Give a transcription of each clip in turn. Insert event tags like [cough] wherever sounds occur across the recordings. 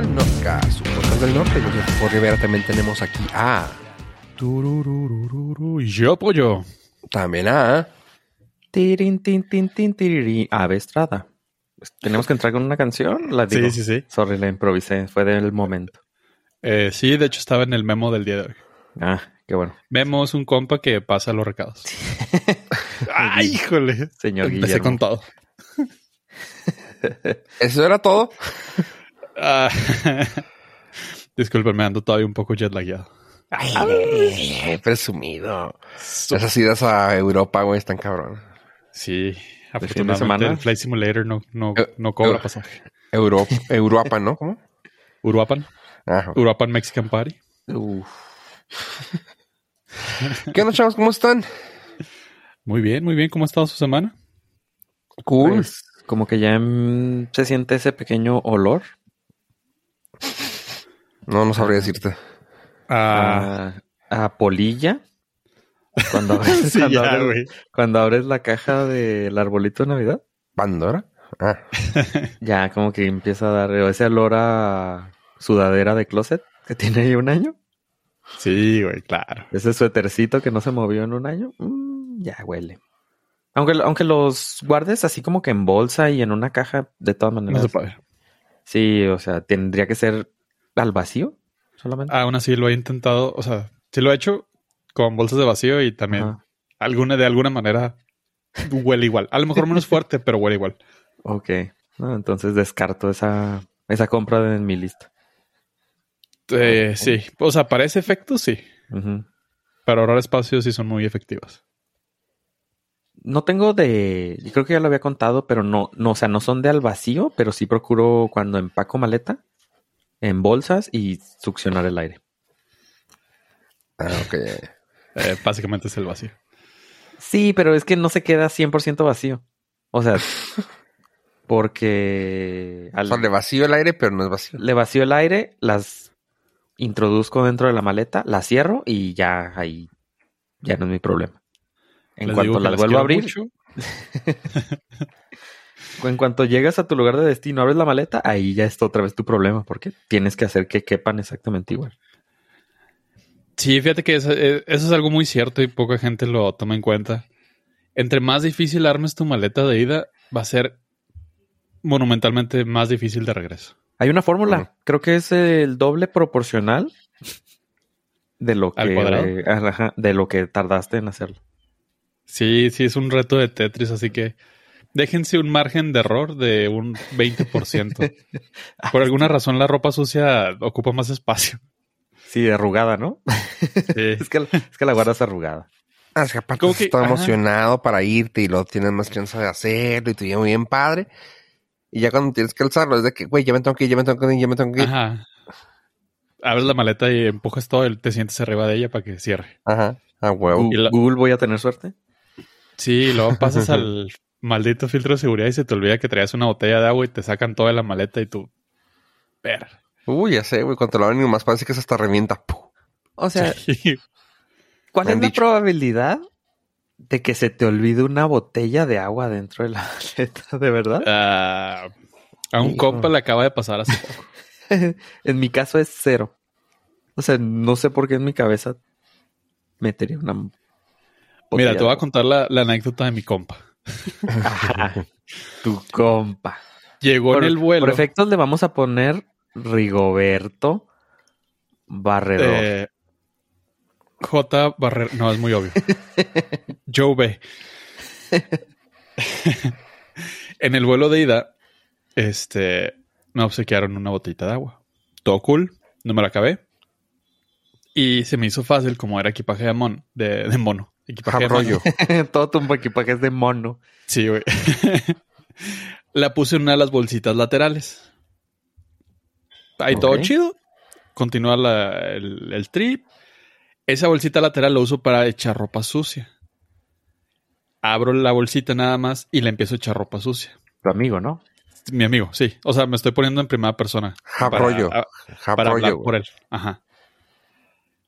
al Norte, su podcast del norte. Yo soy por Rivera. También tenemos aquí a. Turururururu. Y yo, pollo. También a. Tirin, tin, tin, tin, tiriri. Ave Estrada. ¿Tenemos que entrar con una canción? La digo. Sí, sí, sí. Sorry, la improvisé. Fue del momento. Eh, sí, de hecho estaba en el memo del día de hoy. Ah, qué bueno. Memo es un compa que pasa los recados. [laughs] ¡Ay, híjole! Señor Empecé Guillermo. con todo. Eso era todo. [laughs] Ah, [laughs] Disculpen, ando todavía un poco jet lagueado. Ay, presumido. Esas idas a Europa, güey, están cabrón. Sí, fin de afortunadamente semana? el Flight Simulator no, no, Eh, no cobra eh. pasaje. Europa, [laughs] Europa, ¿no? ¿Cómo? Uruapan, Ajá. Uruapan Mexican Party. Uf. ¿Qué onda, chavos? ¿Cómo están? Muy bien, muy bien. ¿Cómo ha estado su semana? Cool. Pues, como que ya mm, se siente ese pequeño olor No, no sabría decirte. Ah, a, a polilla. Cuando [laughs] abres, sí, cuando, ya, abres, güey. cuando abres la caja del arbolito de Navidad, ¿Pandora? Ah. [laughs] ya como que empieza a dar ese olor a sudadera de closet que tiene ahí un año. Sí, güey, claro. Ese suétercito que no se movió en un año, mm, ya huele. Aunque, aunque los guardes así como que en bolsa y en una caja, de todas No maneras. se puede. Sí, o sea, tendría que ser al vacío solamente. Aún así lo he intentado, o sea, sí lo he hecho con bolsas de vacío y también Ajá. alguna de alguna manera huele igual. A lo mejor menos fuerte, pero huele igual. Ok. No, entonces descarto esa, esa compra de en mi lista. Eh, sí, o sea, para ese efecto sí, para ahorrar espacio sí son muy efectivas. No tengo de, yo creo que ya lo había contado, pero no, no, o sea, no son de al vacío, pero sí procuro cuando empaco maleta en bolsas y succionar el aire. Ah, ok. Eh, básicamente es el vacío. Sí, pero es que no se queda 100% vacío. O sea, porque O al- sea, le vacío el aire, pero no es vacío. le vacío el aire, las introduzco dentro de la maleta, las cierro y ya ahí ya no es mi problema. En Les cuanto las las vuelvo a abrir, mucho. [laughs] en cuanto llegas a tu lugar de destino, abres la maleta, ahí ya es otra vez tu problema, porque tienes que hacer que quepan exactamente igual. Sí, fíjate que eso, eh, eso es algo muy cierto y poca gente lo toma en cuenta. Entre más difícil armes tu maleta de ida, va a ser monumentalmente más difícil de regreso. Hay una fórmula, creo que es el doble proporcional de lo ¿Al que cuadrado? eh, de lo que tardaste en hacerlo. Sí, sí, es un reto de Tetris, así que déjense un margen de error de un 20%. [laughs] Por alguna razón la ropa sucia ocupa más espacio. Sí, arrugada, ¿no? Sí. [laughs] es, que, es que la guardas arrugada. Ah, es que aparte que- estás ajá. emocionado para irte y luego tienes más chance de hacerlo y te lleva muy bien padre. Y ya cuando tienes que alzarlo es de que, güey, ya me tengo que ir, ya me tengo que ir, ya me tengo que ir. Ajá. Abres la maleta y empujas todo y te sientes arriba de ella para que cierre. Ajá. Ah, huevo. Y la- Google, voy a tener suerte. Sí, y luego pasas [laughs] al maldito filtro de seguridad y se te olvida que traías una botella de agua y te sacan toda la maleta y tú... Ver. Uy, ya sé, güey, cuando te lo abren nomás parece que se hasta revienta. ¡Puh! O sea, Sí. ¿cuál es la probabilidad de que se te olvide una botella de agua dentro de la maleta, de verdad? Ah, a un Hijo. compa le acaba de pasar hace [laughs] poco. en mi caso es cero. O sea, no sé por qué en mi cabeza metería una. Mira, te voy a contar la, la anécdota de mi compa. [laughs] tu compa. Llegó Por, en el vuelo. por efectos le vamos a poner Rigoberto Barredor. eh, J. Barrer. No, es muy obvio. [laughs] Joe B. [laughs] en el vuelo de ida, este, me obsequiaron una botellita de agua. Todo cool, no me la acabé. Y se me hizo fácil, como era equipaje de, mon, de, de mono. Equipaje Rollo. [laughs] Todo tu equipaje es de mono. Sí, güey. [laughs] la puse en una de las bolsitas laterales. Ahí todo chido. Continúa la- el, el trip. Esa bolsita lateral la uso para echar ropa sucia. Abro la bolsita nada más y le empiezo a echar ropa sucia. Tu amigo, ¿no? Mi amigo, sí. O sea, me estoy poniendo en primera persona. Jabrollo. Para, a- para hablar por él. Ajá.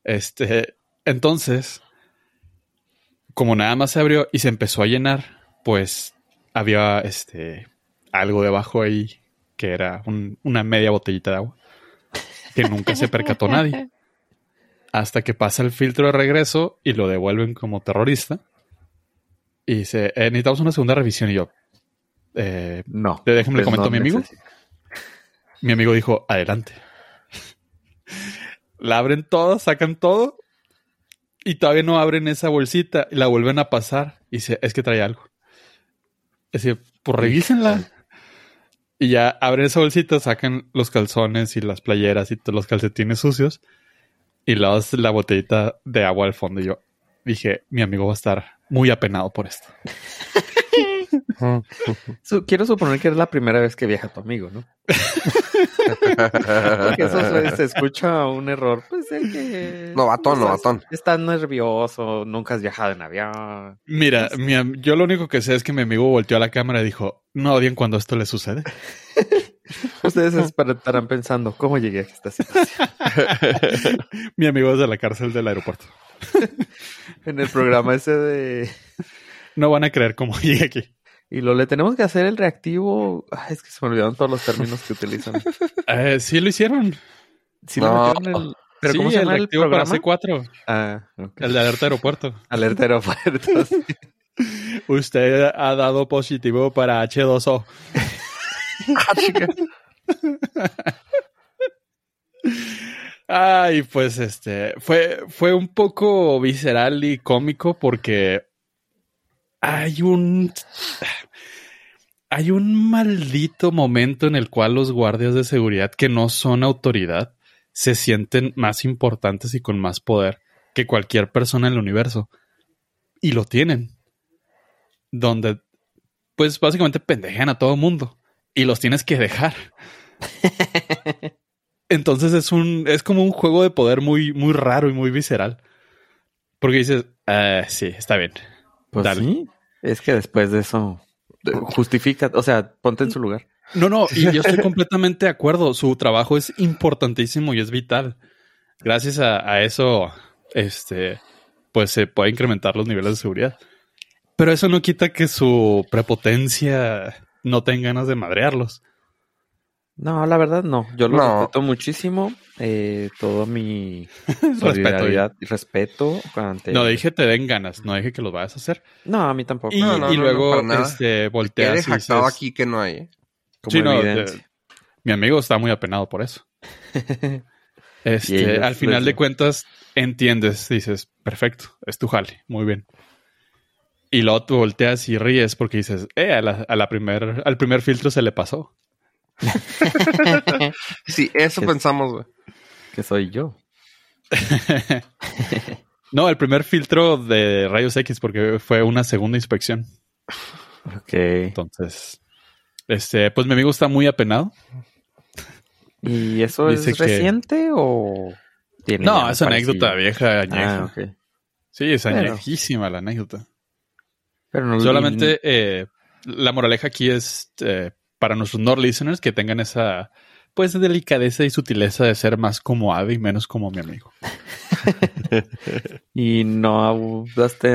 Este, entonces, como nada más se abrió y se empezó a llenar, pues había este algo debajo ahí que era un- una media botellita de agua. que nunca se percató nadie. Hasta que pasa el filtro de regreso y lo devuelven como terrorista. Y dice, eh, necesitamos una segunda revisión. Y yo, eh, No. déjenme le Pues comento no a mi amigo. necesito. Mi amigo dijo, adelante. [laughs] La abren todo, sacan todo y todavía no abren esa bolsita y la vuelven a pasar. Y dice, es que trae algo. Es decir, pues revísenla. Y ya abren esa bolsita, sacan los calzones y las playeras y todos los calcetines sucios. Y es la botellita de agua al fondo. Y yo dije, mi amigo va a estar muy apenado por esto. [laughs] [laughs] Su- quiero suponer que es la primera vez que viaja tu amigo, ¿no? [laughs] Porque eso se, se escucha un error. Pues el que. Novatón, estás- novatón. Estás nervioso, nunca has viajado en avión. Mira, mi am- yo lo único que sé es que mi amigo volteó a la cámara y dijo, no odien cuando esto le sucede. [laughs] Ustedes estarán pensando, ¿cómo llegué a esta situación? Mi amigo es de la cárcel del aeropuerto. En el programa ese de. No van a creer cómo llegué aquí. Y lo le tenemos que hacer el reactivo. Ay, es que se me olvidaron todos los términos que utilizan. [laughs] Eh, sí lo hicieron. Sí, lo No. metieron en el. ¿Pero sí, cómo se llama el reactivo para programa? C4, Ah, el de alerta aeropuerto. Alerta aeropuerto. [laughs] sí. Usted ha dado positivo para H2O. [laughs] Ah, chica. Ay, pues este fue, fue un poco visceral y cómico porque hay un hay un maldito momento en el cual los guardias de seguridad que no son autoridad se sienten más importantes y con más poder que cualquier persona en el universo. Y lo tienen. Donde, pues básicamente pendejan a todo mundo. Y los tienes que dejar. [laughs] Entonces es un, es como un juego de poder muy, muy raro y muy visceral. Porque dices, "Ah, sí, está bien. Pues Dale. sí. Es que después de eso. Justifica, o sea, ponte en su lugar. No, no, y yo estoy [laughs] completamente de acuerdo. Su trabajo es importantísimo y es vital. Gracias a, a eso, este, pues se puede incrementar los niveles de seguridad. Pero eso no quita que su prepotencia no tenga ganas de madrearlos. No, la verdad no. Yo lo No. respeto muchísimo. Eh, todo mi [laughs] Respeto. solidaridad y respeto ante. No dije te den ganas, no dije que los vayas a hacer. No, a mí tampoco. Y, No, no, y no, luego, este, Quede volteas y dices, aquí que no hay. ¿eh? Como Sí, no, evidencia. de- mi amigo está muy apenado por eso. [laughs] Este, ellos al final de cuentas, entiendes, dices, perfecto, es tu jale, muy bien. Y luego tú volteas y ríes porque dices, eh, a la, a la primer, al primer filtro se le pasó. [laughs] Sí, eso Es- pensamos, güey. que soy yo. [laughs] No, el primer filtro de rayos X porque fue una segunda inspección. Ok. Entonces, este, pues mi amigo está muy apenado. ¿Y eso Dice es que- reciente o tiene No, es anécdota vieja, añeja. Ah, ok. Sí, es Pero- añejísima la anécdota. Pero no Solamente eh, la moraleja aquí es eh, para nuestros Nord listeners que tengan esa pues delicadeza y sutileza de ser más como Ave y menos como mi amigo. [laughs] ¿Y no,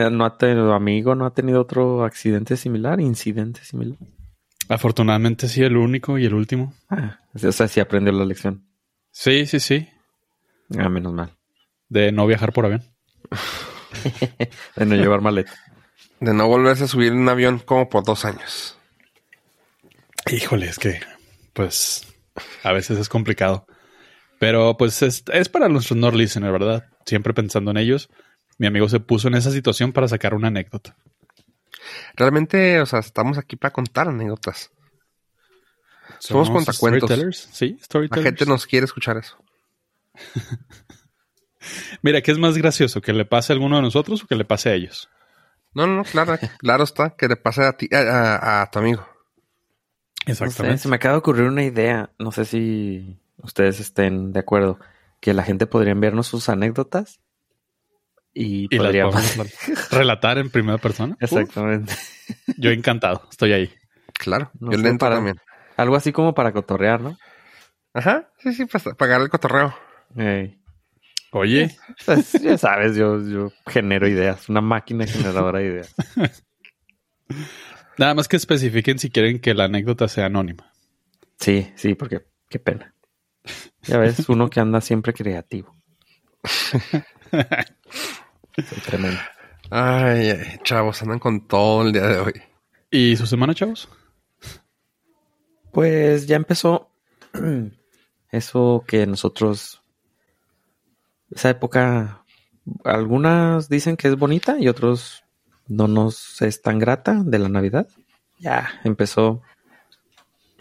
no ha tenido amigo, no ha tenido otro accidente similar, incidente similar? Afortunadamente sí, el único y el último. Ah, o sea, sí aprendió la lección. Sí, sí, sí. Ah, menos mal. De no viajar por avión. [laughs] De no llevar maleta. De no volverse a subir en un avión como por dos años. Híjole, es que pues a veces es complicado. Pero pues es, es para nuestros Nord listeners, ¿verdad? Siempre pensando en ellos. Mi amigo se puso en esa situación para sacar una anécdota. Realmente, o sea, estamos aquí para contar anécdotas. Somos cuentacuentos. storytellers. Sí, La storytellers. gente nos quiere escuchar eso. [laughs] Mira, ¿qué es más gracioso? ¿Que le pase a alguno de nosotros o que le pase a ellos? No, no, no, claro, [laughs] claro está, que le pase a ti, a, a- a tu amigo. No sé, se me acaba de ocurrir una idea. No sé si ustedes estén de acuerdo. Que la gente podría enviarnos sus anécdotas. Y, Y [laughs] relatar en primera persona. Exactamente. Uf, yo encantado, estoy ahí. Claro, No yo sé, le entro para- también. Algo así como para cotorrear, ¿no? Ajá, sí, sí, para pagar el cotorreo. Oye, Pues, ya sabes, yo, yo genero ideas. Una máquina generadora de ideas. [laughs] nada más que especifiquen si quieren que la anécdota sea anónima. Sí, sí, porque qué pena. Ya ves, uno que anda siempre creativo. [laughs] Soy tremendo. Ay, ay, chavos, andan con todo el día de hoy. ¿Y su semana, chavos? Pues ya empezó [clears throat] eso que nosotros, esa época, algunas dicen que es bonita y otros no nos es tan grata de la Navidad. Ya empezó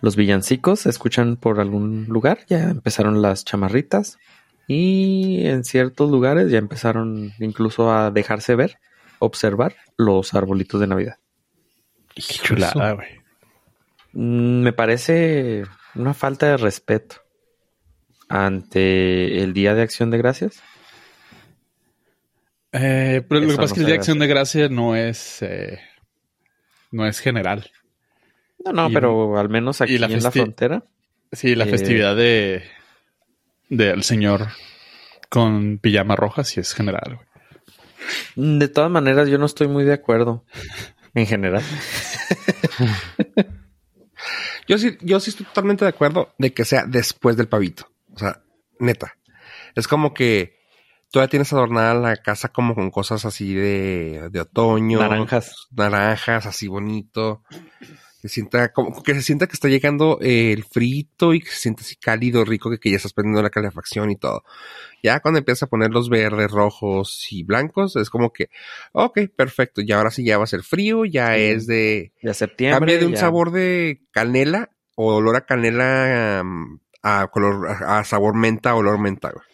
los villancicos, se escuchan por algún lugar, ya empezaron las chamarritas y en ciertos lugares ya empezaron incluso a dejarse ver, observar los arbolitos de Navidad. Qué chulada, güey. Mm, Me parece una falta de respeto ante el Día de Acción de Gracias. Eh, pero lo que pasa es no que el Día de Acción de Gracia no es, eh, no es general. No, no, Y- pero al menos aquí la en la frontera. Sí, la Eh, festividad de del señor con pijama roja sí es general, güey. De todas maneras, yo no estoy muy de acuerdo en general. Yo sí, yo sí estoy totalmente de acuerdo de que sea después del pavito. O sea, neta. Es como que todavía tienes adornada la casa como con cosas así de, de otoño. Naranjas. Naranjas, así bonito. Que sienta, como que se sienta que está llegando eh, el frito y que se siente así cálido, rico, que, que ya estás prendiendo la calefacción y todo. Ya cuando empiezas a poner los verdes, rojos y blancos, es como que, ok, perfecto. Y ahora sí ya va a ser frío, ya Sí. es de, Ya septiembre. Cambia de un ya- sabor de canela o olor a canela um, a color a, a sabor menta, olor menta. güey.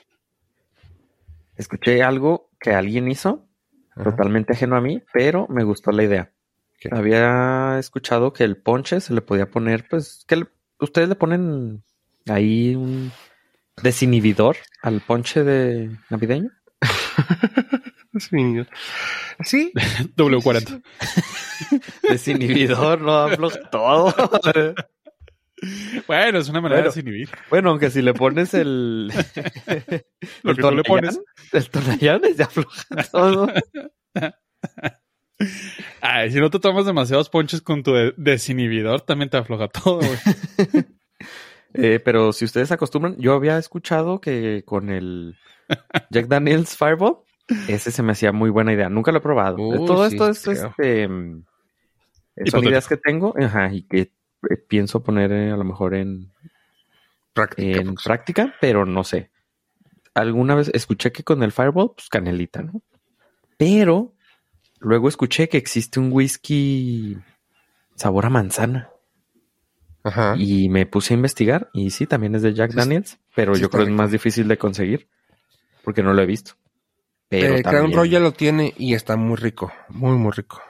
Escuché algo que alguien hizo, Ajá. totalmente ajeno a mí, pero me gustó la idea. ¿Qué? Había escuchado que el ponche se le podía poner, pues, que le- ustedes le ponen ahí un desinhibidor al ponche de navideño. [laughs] Sí. Sí, [laughs] W40. Desinhibidor, no hablo todo. [laughs] Bueno, es una manera Bueno. de desinhibir. bueno, aunque si le pones el, [laughs] Lo el que tú le pones. el tonallán se afloja todo. [laughs] Ay, si no te tomas demasiados ponches con tu de- desinhibidor, también te afloja todo, güey. [laughs] Eh, pero si ustedes acostumbran, yo había escuchado que con el Jack Daniels Fireball, ese se me hacía muy buena idea. Nunca lo he probado. Uy, Todo sí, esto es este. mm, Son Hipotético. ideas que tengo ajá, y que eh, pienso poner eh, a lo mejor en, práctica. en pues. práctica, pero no sé. Alguna vez escuché que con el Fireball, pues canelita, ¿no? Pero luego escuché que existe un whisky sabor a manzana. Ajá. Y me puse a investigar y sí, también es de Jack Sí, Daniels, pero sí yo creo que es más difícil de conseguir porque no lo he visto. Pero Eh, Crown también- Royal lo tiene y está muy rico, muy, muy rico.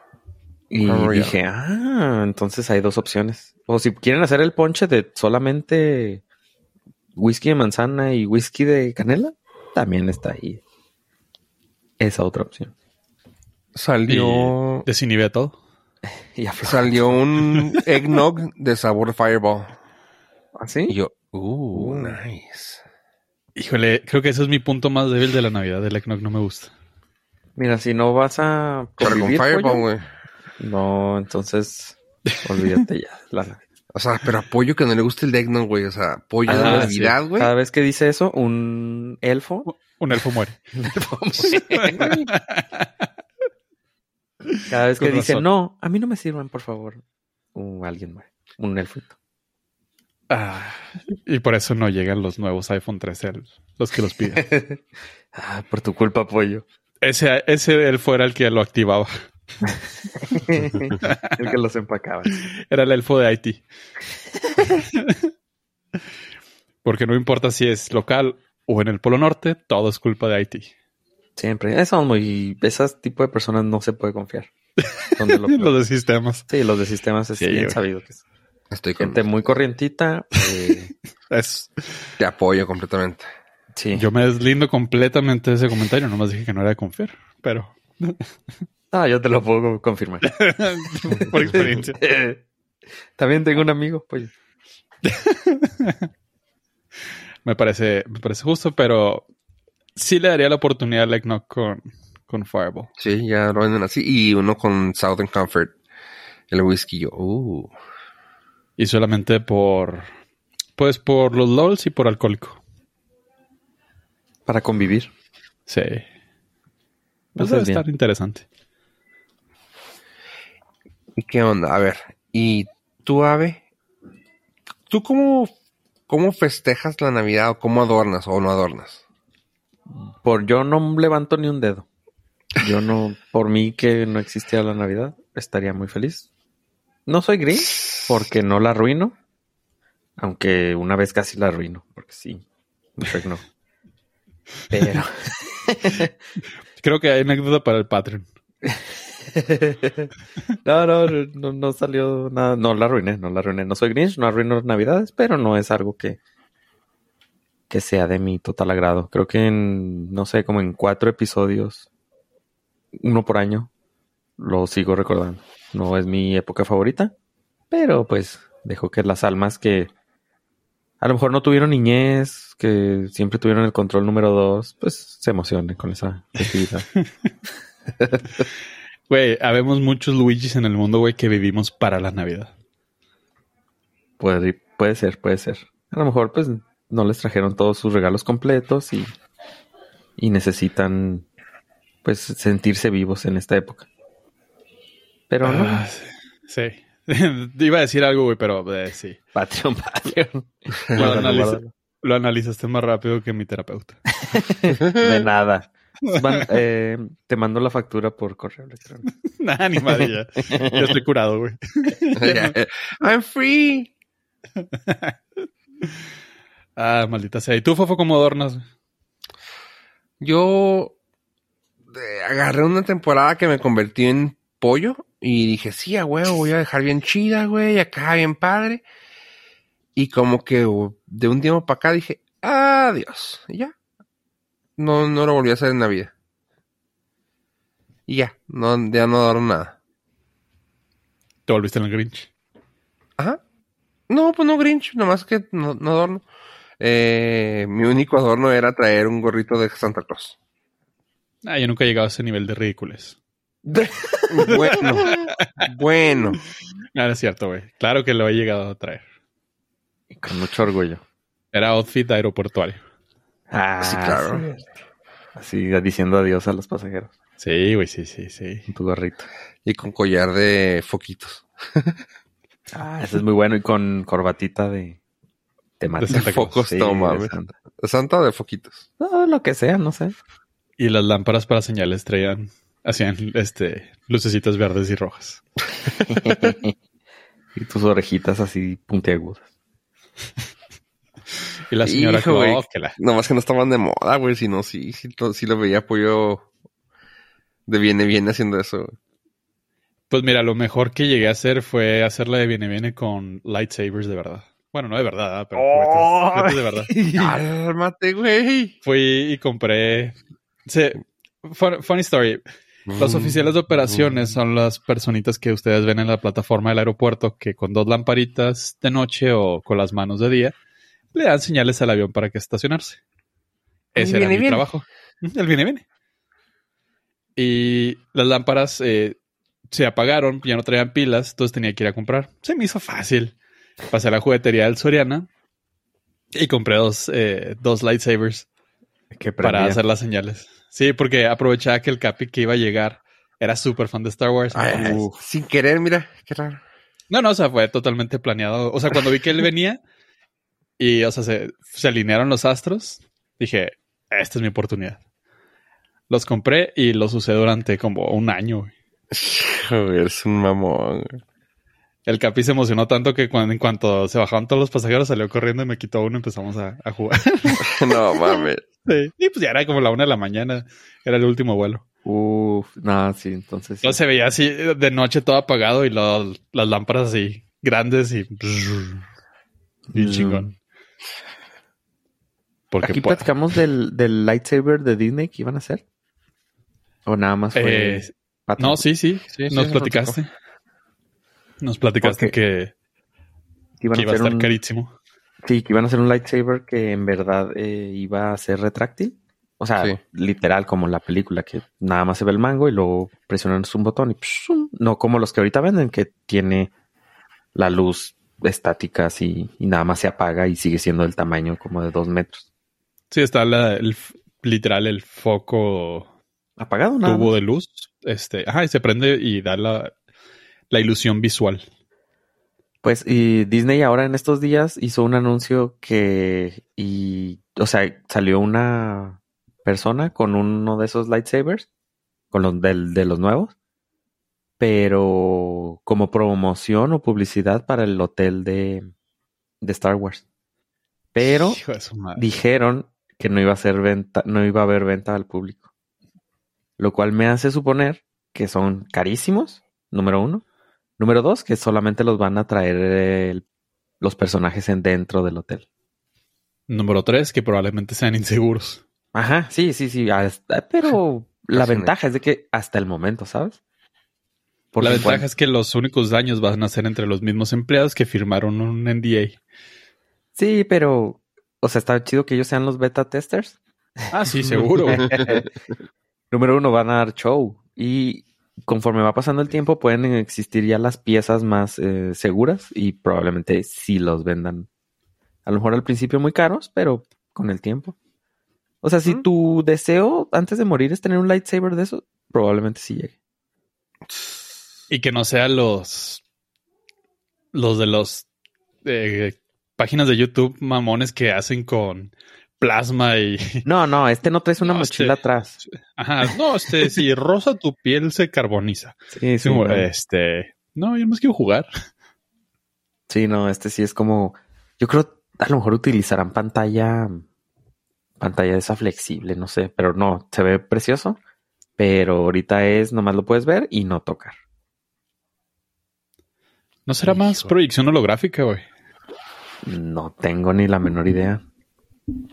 Y dije, ah, entonces hay dos opciones. O si quieren hacer el ponche de solamente whisky de manzana y whisky de canela, también está ahí esa otra opción. Salió, Y desinhibe todo. [laughs] Y salió un eggnog de sabor Fireball. ¿Así? Y yo, uh, nice. Híjole, creo que ese es mi punto más débil de la Navidad. El eggnog no me gusta. Mira, si no vas a Pero con Fireball, güey. No, entonces olvídate ya. [laughs] La- O sea, pero apoyo que no le guste el eggnog, güey. O sea, apoyo de Ah, Navidad, güey. Cada vez que dice eso, un elfo Un elfo muere. [laughs] [laughs] Cada vez que Con dice razón. no, a mí no me sirvan, por favor. Uh, alguien muere. Un elfito. Ah, y por eso no llegan los nuevos iPhone 13, el- los que los piden. Ah, por tu culpa, pollo. ese, ese elfo era el que lo activaba. [laughs] El que los empacaba. Era el elfo de Haití. Porque no importa si es local o en el Polo Norte, todo es culpa de Haití. Siempre. Esos muy. Esas tipo de personas no se puede confiar. Lo. [laughs] Los de sistemas. Sí, los de sistemas es Sí, bien güey. sabido que es Estoy con... gente muy corrientita. eh, [laughs] Es, Te apoyo completamente. sí. yo me deslindo completamente de ese comentario. Nomás dije que no era de confiar. Pero Ah, yo te lo puedo confirmar. [laughs] por experiencia. [laughs] También tengo un amigo, pollo. [laughs] Me parece, me parece justo, pero sí le daría la oportunidad al eggnog con, con Fireball. Sí, ya lo venden así. Y uno con Southern Comfort. El whisky, yo, uh. Y solamente por Pues por los LOLs y por alcohólico. Para convivir. Sí. Pues Eso debe es bien. estar interesante. ¿Y qué onda? A ver, ¿y tú, Ave? ¿Tú cómo, cómo festejas la Navidad o cómo adornas o no adornas? Por yo no levanto ni un dedo. Yo no, por mí que no existiera la Navidad, estaría muy feliz. No soy Grinch porque no la arruino. Aunque una vez casi la arruino, porque sí, Shrek no. Pero [laughs] Creo que hay anécdota para el Patreon. [laughs] [laughs] no, no, no, no salió nada. No la arruiné, no la arruiné. No soy Grinch, no arruino Navidades, pero no es algo que, que sea de mi total agrado. Creo que en, no sé, como en cuatro episodios, uno por año, lo sigo recordando. No es mi época favorita, pero pues dejo que las almas que a lo mejor no tuvieron niñez, que siempre tuvieron el control número dos, pues se emocionen con esa festividad. [laughs] Güey, habemos muchos Luigis en el mundo, güey, que vivimos para la Navidad. Puede, puede ser, puede ser. A lo mejor, pues, no les trajeron todos sus regalos completos y, y necesitan, pues, sentirse vivos en esta época. Pero no. Ah, sí. sí. [laughs] Iba a decir algo, güey, pero eh, sí. Patreon, [laughs] Patreon. Lo analizaste más rápido que mi terapeuta. [laughs] De nada. [laughs] Van- eh, te mando la factura por correo electrónico. [laughs] Nah, ni madre, ya. Ya estoy curado, güey. [laughs] I'm free. Ah, maldita sea. ¿Y tú, Fofo, cómo adornas? güey? Yo eh, agarré una temporada que me convertí en pollo y dije, sí, a huevo, voy a dejar bien chida, güey, acá bien padre. Y como que de un tiempo para acá dije, adiós. Y ya. No, no lo volví a hacer en Navidad. Y ya, no, ya no adorno nada. Te volviste en el Grinch. Ajá. No, pues no Grinch, nomás que no, no adorno. Eh, mi único adorno era traer un gorrito de Santa Claus. Ah, yo nunca he llegado a ese nivel de ridículos. [laughs] Bueno, bueno. Ah, no es cierto, güey. Claro que lo he llegado a traer. Y con mucho orgullo. Era outfit aeroportuario. Ah, Sí, claro. sí. Así diciendo adiós a los pasajeros. Sí, güey, sí, sí, sí. Con tu gorrito. Y con collar de foquitos. [laughs] Ah, ese es muy bueno. Y con corbatita de temática. De. Focos, Sí, de. Santa. ¿De Santa o de foquitos? No, lo que sea, no sé. Y las lámparas para señales traían, hacían, este, lucecitas verdes y rojas. [laughs] y tus orejitas así puntiagudas. [laughs] Y la señora Hijo, güey. Claus, que la... Nomás que no estaban de moda, güey. Si no, sí, sí, lo- sí lo veía pollo de viene, viene haciendo eso. güey. Pues mira, lo mejor que llegué a hacer fue hacerla de viene viene con lightsabers de verdad. Bueno, no de verdad, pero ¡Oh! juguetes- juguetes de verdad. [laughs] Cálmate, güey. Fui y compré... Sí, fun- funny story. Los oficiales de operaciones son las personitas que ustedes ven en la plataforma del aeropuerto que con dos lamparitas de noche o con las manos de día le dan señales al avión para que estacionarse. El Ese era mi viene. trabajo. El viene, viene. Y las lámparas eh, se apagaron, ya no traían pilas, entonces tenía que ir a comprar. Se me hizo fácil. Pasé a la juguetería del Soriana y compré dos, eh, dos lightsabers Que para hacer las señales. Sí, porque aprovechaba que el Capi que iba a llegar era súper fan de Star Wars. Ay, sin querer, mira, qué raro. No, no, o sea, fue totalmente planeado. O sea, cuando vi que él venía y, o sea, se, se alinearon los astros, dije, esta es mi oportunidad. Los compré y los usé durante como un año. güey. Joder, es un mamón. güey. El Capi se emocionó tanto que cuando, en cuanto se bajaron todos los pasajeros salió corriendo y me quitó uno y empezamos a, a jugar. [laughs] No mames. Sí. Y pues ya era como la una de la mañana. Era el último vuelo. Uf, no, sí, entonces. sí. Se veía así de noche todo apagado y lo- las lámparas así grandes y... Mm. chingón. Porque Aquí platicamos del, del lightsaber de Disney que iban a hacer. O nada más fue. eh, no, sí, sí. Sí, sí, Nos nos platicaste. Nos platicaste Porque que, iba a estar un, carísimo. Sí, que iban a hacer un lightsaber que en verdad eh, iba a ser retráctil. O sea, Sí. literal como la película, que nada más se ve el mango y luego presionan un botón y ¡pshum! no como los que ahorita venden, que tiene la luz estáticas y, y nada más se apaga y sigue siendo del tamaño como de dos metros. Sí, está la, el, literal el foco Apagado nada tubo más. de luz. Este, ajá, y se prende y da la, la ilusión visual. Pues y Disney ahora en estos días hizo un anuncio que y o sea, salió una persona con uno de esos lightsabers con los del, de los nuevos, pero como promoción o publicidad para el hotel de, de Star Wars. Pero dijeron que no iba a ser venta, no iba a haber venta al público. Lo cual me hace suponer que son carísimos, número uno. Número dos, que solamente los van a traer el- los personajes en dentro del hotel. Número tres, que probablemente sean inseguros. Ajá, sí, sí, sí. hasta- pero [laughs] la ventaja es de que hasta el momento, ¿sabes? Porque la ventaja es que los únicos daños van a ser entre los mismos empleados que firmaron un NDA. Sí, pero, o sea, está chido que ellos sean los beta testers. Ah, sí, seguro. [laughs] Número uno, van a dar show. Y conforme va pasando el tiempo, pueden existir ya las piezas más eh, seguras y probablemente sí los vendan. A lo mejor al principio muy caros, pero con el tiempo. O sea, si Mm. tu deseo antes de morir es tener un lightsaber de eso, probablemente sí llegue. Y que no sean los. Los de los. eh, páginas de YouTube mamones que hacen con plasma y. [laughs] No, no, este no traes una No, mochila este- atrás. Ajá, no, este, [laughs] si rosa tu piel se carboniza. Sí, sí, Como, no. Este. No, yo más quiero jugar. Sí, no, este sí es como. Yo creo a lo mejor utilizarán pantalla. Pantalla de esa flexible, no sé, pero no, se ve precioso. Pero ahorita es nomás lo puedes ver y no tocar. ¿No será más proyección holográfica, güey? No tengo ni la menor idea.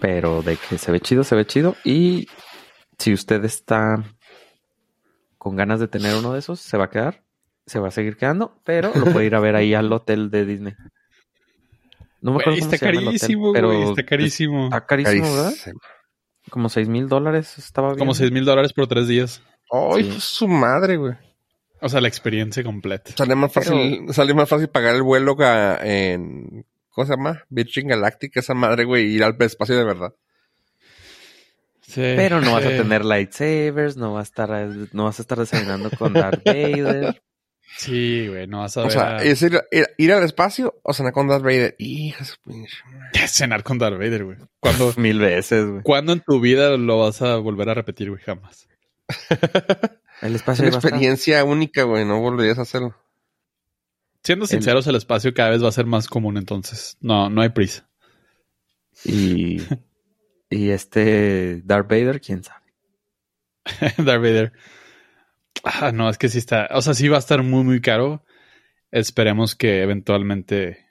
Pero de que se ve chido, se ve chido. Y si usted está con ganas de tener uno de esos, se va a quedar. Se va a seguir quedando, pero lo puede ir a ver ahí al hotel de Disney. No me acuerdo cómo está se llama el hotel, carísimo, pero güey. Está carísimo. Está carísimo, ¿verdad? Carísimo. Como seis mil dólares estaba bien. Como 6 mil dólares por tres días. Ay, Sí. su madre, güey. O sea, la experiencia completa. Sale más fácil, sale más fácil pagar el vuelo que en, ¿cómo se llama? Virgin Galactic, esa madre, güey, ir al espacio de verdad. Sí, Pero no vas a tener lightsabers, no vas a estar, no vas a estar desayunando con Darth Vader. Sí, güey, no vas a O ver sea, a- es ir, ir, ir al espacio o cenar con Darth Vader. Hija de [laughs] cenar con Darth Vader, güey. ¿Cuándo, [laughs] Mil veces, güey. ¿Cuándo en tu vida lo vas a volver a repetir, güey? Jamás. [laughs] El Es espacio una va a estar- experiencia única, güey, no volverías a hacerlo. Siendo sinceros, el espacio cada vez va a ser más común, entonces no, no hay prisa. Y, y este Darth Vader, quién sabe. [laughs] Darth Vader. Ah, no, es que sí está. O sea, sí va a estar muy, muy caro. Esperemos que eventualmente,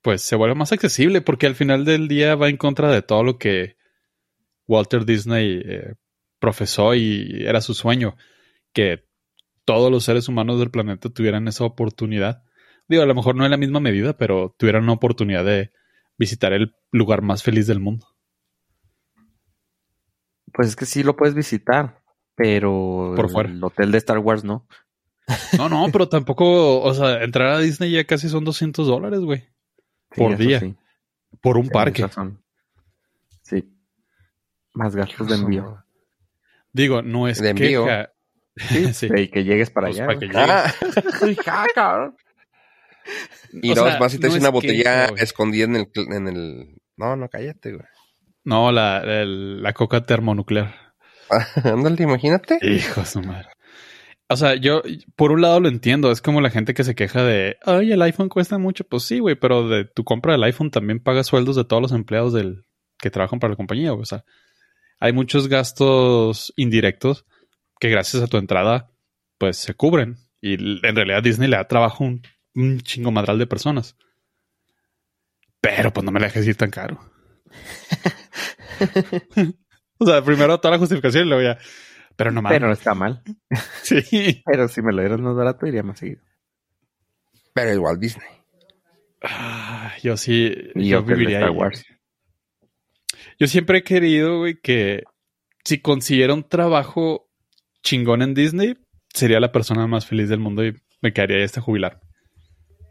pues, se vuelva más accesible, porque al final del día va en contra de todo lo que Walter Disney eh, profesó y era su sueño, que todos los seres humanos del planeta tuvieran esa oportunidad. Digo, a lo mejor no en la misma medida, pero tuvieran una oportunidad de visitar el lugar más feliz del mundo. Pues es que sí lo puedes visitar, pero Por fuera. el hotel de Star Wars no. No, no, pero [laughs] tampoco, o sea, entrar a Disney ya casi son 200 dólares, güey. Sí, Por día. sí, Por un tienes parque. razón. Sí. Más gastos de envío. Digo, no es De envío. Queja. Sí, [laughs] Sí. Y que llegues para Pues allá. para que. Ah, [laughs] ah, cabrón. Y O dos, sea, más si te no es una botella escondida en el, en el... No, no, cállate, güey. No, la, el- la coca termonuclear. [laughs] Ándale, imagínate. Hijo de su madre. O sea, yo, por un lado lo entiendo. Es como la gente que se queja de, ay, el iPhone cuesta mucho. Pues sí, güey, pero de tu compra del iPhone también pagas sueldos de todos los empleados del que trabajan para la compañía. güey. O sea, hay muchos gastos indirectos que gracias a tu entrada, pues se cubren. Y en realidad Disney le da trabajo a un, un chingo madral de personas. Pero pues no me la dejes ir tan caro. [laughs] o sea, primero toda la justificación y luego ya. Pero no mames. Pero no está mal. [laughs] Sí. Pero si me lo dieras más barato, iría más seguido. Pero igual Disney. Ah, yo sí. Y yo viviría Star ahí, Wars. Yo siempre he querido, güey, que si consiguiera un trabajo chingón en Disney, sería la persona más feliz del mundo y me quedaría ahí hasta jubilar.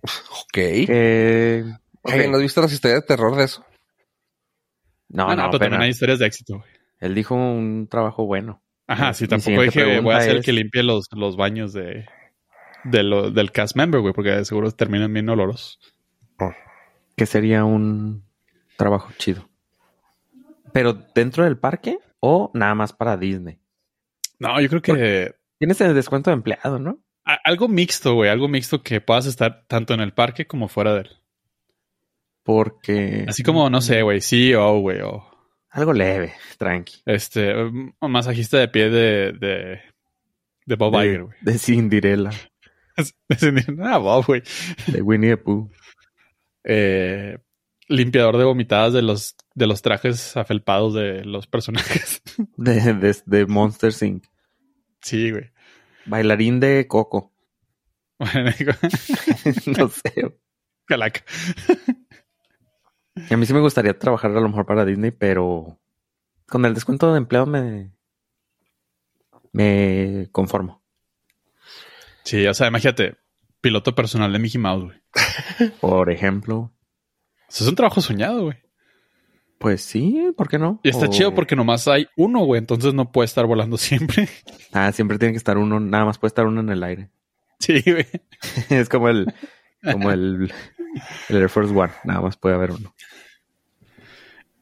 Ok. Que... ok. Ay, ¿No has visto las historias de terror de eso? No, Ah, no, pero también hay historias de éxito, güey. él dijo un trabajo bueno. Ajá, sí, tampoco dije voy a hacer es- que limpie los, los baños de, de lo- del cast member, güey, porque de seguro terminan bien oloros. Que sería un trabajo chido. ¿Pero dentro del parque o nada más para Disney? No, yo creo que Tienes el descuento de empleado, ¿no? a- algo mixto, güey, algo mixto que puedas estar tanto en el parque como fuera de él. Porque... Así como, no sé, güey, CEO, güey, o Algo leve, tranqui. este, un masajista de pie de, de, de Bob de, Iger, güey. de Cinderella. [laughs] ah, Bob, güey. De Winnie the Pooh. Eh, limpiador de vomitadas de los, de los trajes afelpados de los personajes. [laughs] De, de, de Monster Inc. sí, güey. Bailarín de Coco. [laughs] Bueno, digo, [laughs] no sé. calaca. A mí sí me gustaría trabajar a lo mejor para Disney, pero con el descuento de empleado me, me conformo. Sí, o sea, imagínate, piloto personal de Mickey Mouse, güey. Por ejemplo, Eso es un trabajo soñado, güey. pues sí, ¿por qué no? Y está O- chido porque nomás hay uno, güey. Entonces no puede estar volando siempre. [laughs] Ah, siempre tiene que estar uno, nada más puede estar uno en el aire. Sí, güey. [laughs] es como el, como el, el Air Force One, nada más puede haber uno.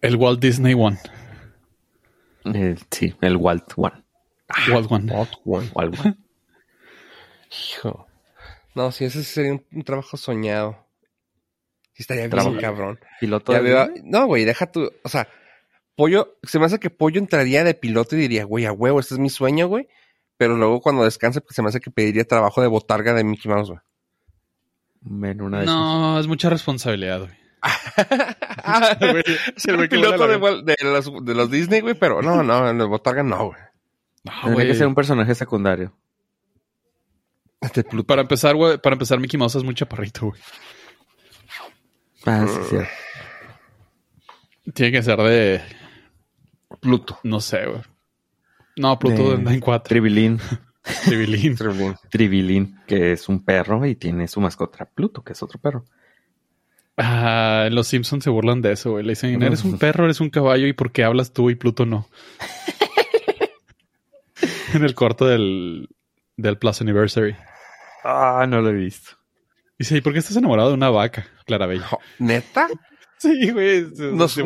El Walt Disney One. El- sí, el Walt One. Walt One. Not one. Walt One. [laughs] Hijo. No, sí, ese sería un, un trabajo soñado. Sí, estaría bien Trabajo. cabrón. Piloto Ya de veo- no, güey, deja tu. O sea, Pollo. Se me hace que Pollo entraría de piloto y diría, güey, a huevo, este es mi sueño, güey. Pero luego cuando descanse, pues se me hace que pediría trabajo de botarga de Mickey Mouse, güey. En una de esas. No, es mucha responsabilidad, güey. [laughs] El güey- piloto de, los, de los Disney, güey, pero no, no, en el botarga no, güey. No, Tendría güey. que ser un personaje secundario. Este Pluto. Para empezar, güey, para empezar, Mickey Mouse es muy chaparrito, güey. Ah, Mm. sí. Tiene que ser de, Pluto. no sé, güey. No, Pluto De- anda en cuatro. Tribilín. [laughs] Tribilín. Tribilín. Tribilín, que es un perro y tiene su mascota Pluto, que es otro perro. Ah, en los Simpsons se burlan de eso, güey. Le dicen, eres un perro, eres un caballo, ¿y por qué hablas tú y Pluto no? [laughs] en el corto del, del Plus Anniversary. Ah, no lo he visto. Dice, ¿y por qué estás enamorado de una vaca, Clarabella? ¿Neta? [laughs] Sí, güey. Nos,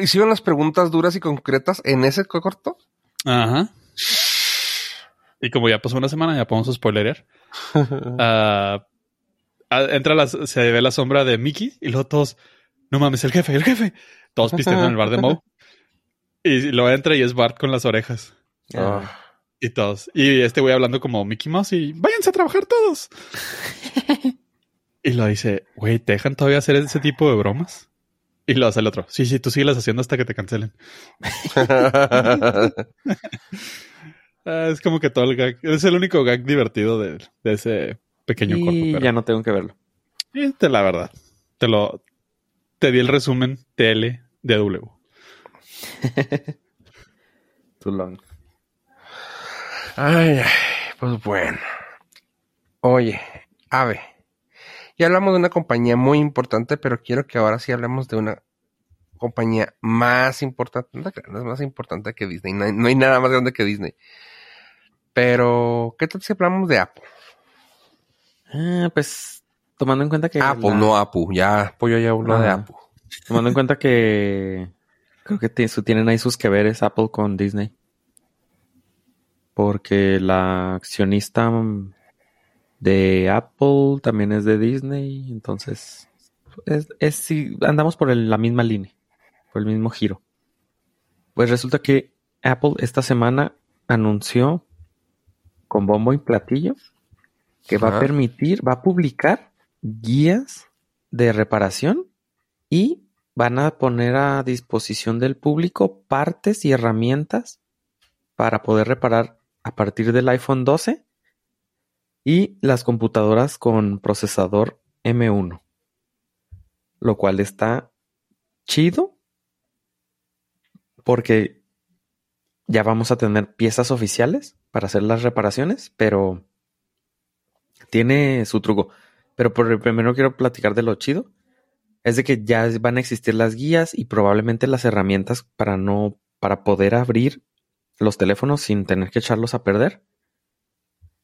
hicieron las preguntas duras y concretas en ese corto. Ajá. Y como ya pasó una semana, ya podemos spoilerear. [laughs] Ah, entra la, se ve la sombra de Mickey y luego todos, no mames, el jefe, el jefe. Todos pisteando en el bar de Moe. [laughs] Y luego entra y es Bart con las orejas. Ah. Y todos. Y este güey hablando como Mickey Mouse y váyanse a trabajar todos. [laughs] y lo dice, güey, ¿te dejan todavía hacer ese tipo de bromas? Y lo hace el otro. Sí, sí, tú síguelas haciendo hasta que te cancelen. [laughs] Ah, es como que todo el gag. Es el único gag divertido de, de ese pequeño corto. Y Pero, ya no tengo que verlo. Eh, te- la verdad. Te lo. Te di el resumen TL de W. [laughs] Too long. Ay, ay, pues bueno. Oye, Ave. Ya hablamos de una compañía muy importante, pero quiero que ahora sí hablemos de una compañía más importante. No, es más importante que Disney. No hay, no hay nada más grande que Disney. Pero, ¿qué tal si hablamos de Apple? Ah, pues tomando en cuenta que. Apple, la- no Apple. Ya, Pollo ya habló de. Apple. Tomando en cuenta que. Creo que tienen ahí sus que veres Apple con Disney. Porque la accionista mm, de Apple también es de Disney. Entonces. Es, es sí, andamos por el- la misma línea. Por el mismo giro. Pues resulta que Apple esta semana anunció con bombo y platillo que va a permitir, va a publicar guías de reparación y van a poner a disposición del público partes y herramientas para poder reparar a partir del iPhone 12 y las computadoras con procesador M1. Lo cual está chido porque ya vamos a tener piezas oficiales para hacer las reparaciones, pero tiene su truco. Pero por primero quiero platicar de lo chido. Es de que ya van a existir las guías y probablemente las herramientas para no, para poder abrir los teléfonos sin tener que echarlos a perder.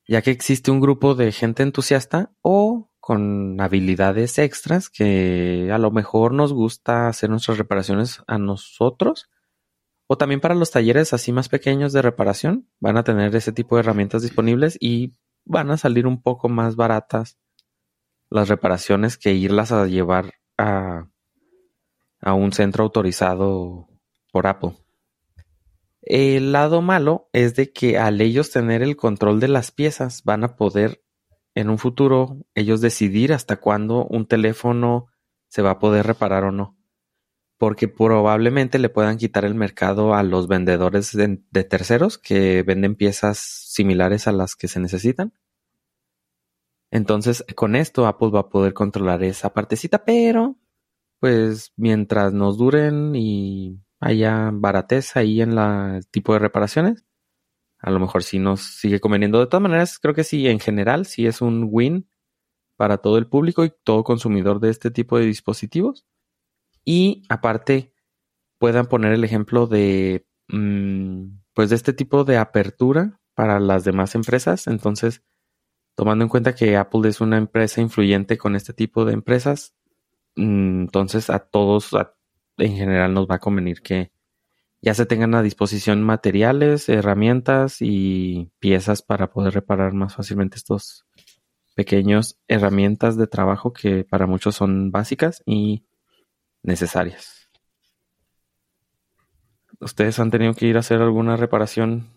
Ya que existe un grupo de gente entusiasta o con habilidades extras que a lo mejor nos gusta hacer nuestras reparaciones a nosotros. O también para los talleres así más pequeños de reparación van a tener ese tipo de herramientas disponibles y van a salir un poco más baratas las reparaciones que irlas a llevar a, a un centro autorizado por Apple. El lado malo es de que al ellos tener el control de las piezas van a poder en un futuro ellos decidir hasta cuándo un teléfono se va a poder reparar o no. Porque probablemente le puedan quitar el mercado a los vendedores de, terceros que venden piezas similares a las que se necesitan. Entonces, con esto Apple va a poder controlar esa partecita, pero pues mientras nos duren y haya baratez ahí en la, el tipo de reparaciones, a lo mejor sí nos sigue conveniendo. De todas maneras, creo que sí, en general, sí es un win para todo el público y todo consumidor de este tipo de dispositivos. Y aparte, puedan poner el ejemplo de, mm, pues de este tipo de apertura para las demás empresas. Entonces, tomando en cuenta que Apple es una empresa influyente con este tipo de empresas, mm, entonces a todos en general nos va a convenir que ya se tengan a disposición materiales, herramientas y piezas para poder reparar más fácilmente estos pequeños herramientas de trabajo que para muchos son básicas y necesarias. ¿Ustedes han tenido que ir a hacer alguna reparación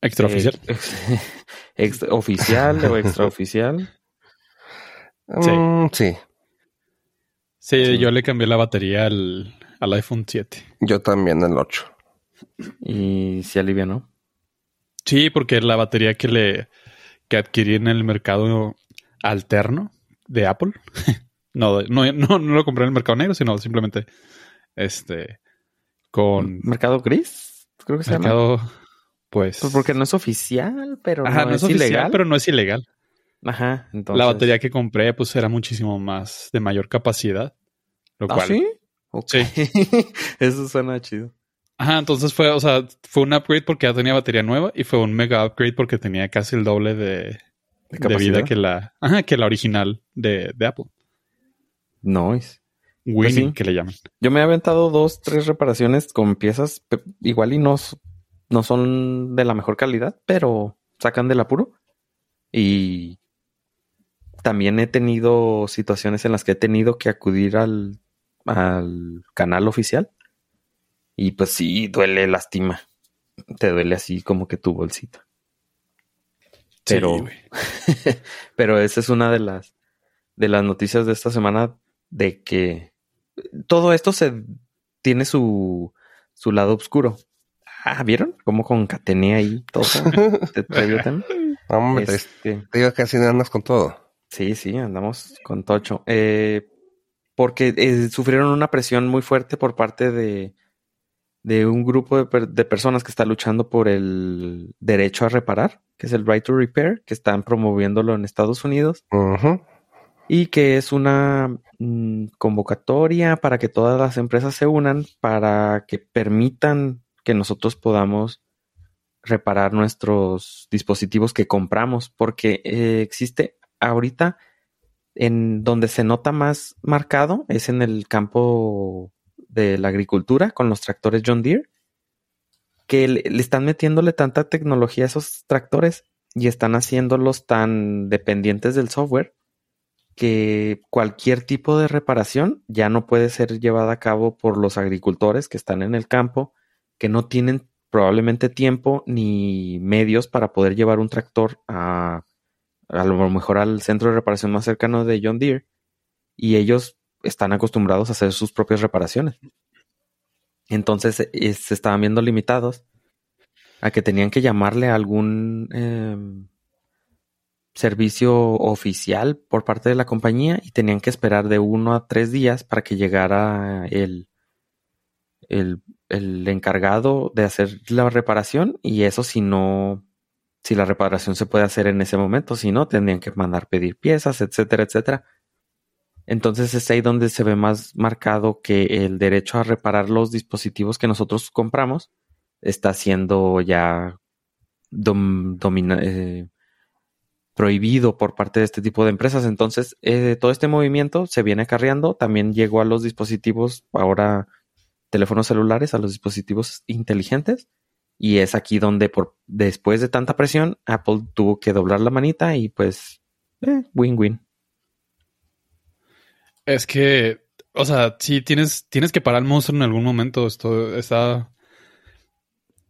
Extraoficial. eh, ex- [laughs] oficial o [laughs] extraoficial? Mm, sí, Sí, Sí. yo le cambié la batería al, al iPhone 7. yo también el 8. Y se alivianó. Sí, porque la batería que le que adquirí en el mercado alterno de Apple. [laughs] no, no, no, no lo compré en el mercado negro, sino simplemente este con ¿Mercado gris? Creo que se llama. mercado, pues. Pues porque no es oficial, pero Ajá, no, no es, es oficial, ilegal. pero no es ilegal. Ajá, entonces. La batería que compré, pues era muchísimo más de mayor capacidad. Lo ¿Ah, cual. sí? Sí. [laughs] Eso suena chido. Ajá, entonces fue, o sea, fue un upgrade porque ya tenía batería nueva y fue un mega upgrade porque tenía casi el doble de, ¿De vida que la, ajá, que la original de, de Apple. Nice. Winning, sí. que le llaman. Yo me he aventado dos, tres reparaciones con piezas igual y no, no son de la mejor calidad, pero sacan del apuro. Y también he tenido situaciones en las que he tenido que acudir al, al canal oficial. Y pues sí, duele, lastima. Te duele así como que tu bolsita. Pero, Sí, [laughs] pero esa es una de las de las noticias de esta semana de que todo esto se tiene su, su lado oscuro. Ah, ¿vieron? Cómo concatené ahí todo. [laughs] ¿Te, te? Hombre, te- Este, te digo que así andas con todo. Sí, sí, andamos con Tocho. Eh, porque eh, sufrieron una presión muy fuerte por parte de, de un grupo de, per- de personas que está luchando por el derecho a reparar, que es el Right to Repair, que están promoviéndolo en Estados Unidos. Ujú. y que es una mm, convocatoria para que todas las empresas se unan para que permitan que nosotros podamos reparar nuestros dispositivos que compramos, porque eh, existe ahorita en donde se nota más marcado es en el campo de la agricultura con los tractores John Deere, que le, están metiéndole tanta tecnología a esos tractores y están haciéndolos tan dependientes del software que cualquier tipo de reparación ya no puede ser llevada a cabo por los agricultores que están en el campo, que no tienen probablemente tiempo ni medios para poder llevar un tractor a, a lo mejor al centro de reparación más cercano de John Deere y ellos están acostumbrados a hacer sus propias reparaciones. Entonces eh, se estaban viendo limitados a que tenían que llamarle a algún em, servicio oficial por parte de la compañía y tenían que esperar de uno a tres días para que llegara el, el, el encargado de hacer la reparación y eso si no si la reparación se puede hacer en ese momento, si no, tendrían que mandar pedir piezas, etcétera, etcétera. Entonces es ahí donde se ve más marcado que el derecho a reparar los dispositivos que nosotros compramos está siendo ya eh, prohibido por parte de este tipo de empresas. Entonces, eh, todo este movimiento se viene acarreando. También llegó a los dispositivos, ahora teléfonos celulares, a los dispositivos inteligentes. Y es aquí donde, por, después de tanta presión, Apple tuvo que doblar la manita y pues, eh, win-win. Es que, o sea, sí tienes, tienes que parar el monstruo en algún momento. Esto está.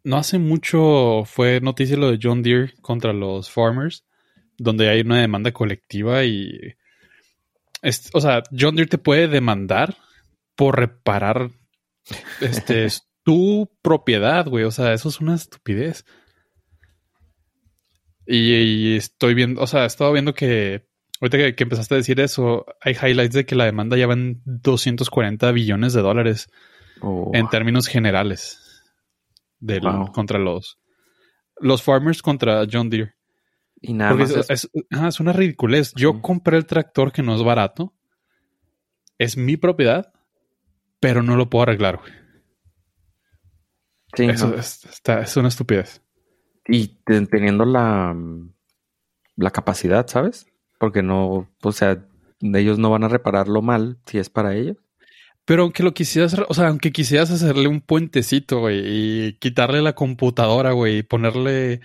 No hace mucho fue noticia lo de John Deere contra los farmers donde hay una demanda colectiva y... o sea, John Deere te puede demandar por reparar este, [laughs] tu propiedad, güey. O sea, eso es una estupidez. Y, estoy viendo, o sea, he estado viendo que ahorita que, empezaste a decir eso, hay highlights de que la demanda ya va en 240 billones de dólares oh. en términos generales del, contra los los farmers contra John Deere. Y nada más. Es, es, una ridiculez. Yo compré el tractor que no es barato. Es mi propiedad, pero no lo puedo arreglar, güey. Sí, Eso es, una estupidez. Y teniendo la, la capacidad, ¿sabes? Porque no, o sea, ellos no van a repararlo mal si es para ellos. Pero aunque lo quisieras, o sea, aunque quisieras hacerle un puentecito, güey, y quitarle la computadora, güey, y ponerle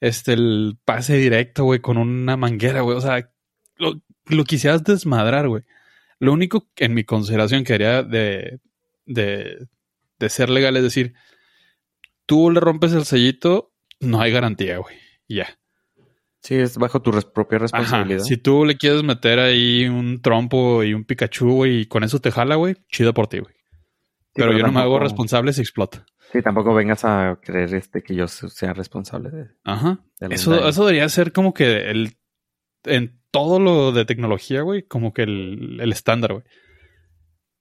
este, el pase directo, güey, con una manguera, güey. O sea, lo, quisieras desmadrar, güey. Lo único en mi consideración que haría de, de, de ser legal es decir, tú le rompes el sellito, no hay garantía, güey. ya. Sí, es bajo tu propia responsabilidad. Si tú le quieres meter ahí un trompo y un Pikachu, güey, y con eso te jala, güey, chido por ti, güey. pero, yo no me hago responsable si explota. Sí, tampoco vengas a creer este que yo sea responsable de. Aja. eso, eso debería ser como que el. En todo lo de tecnología, güey, como que el, el estándar, güey.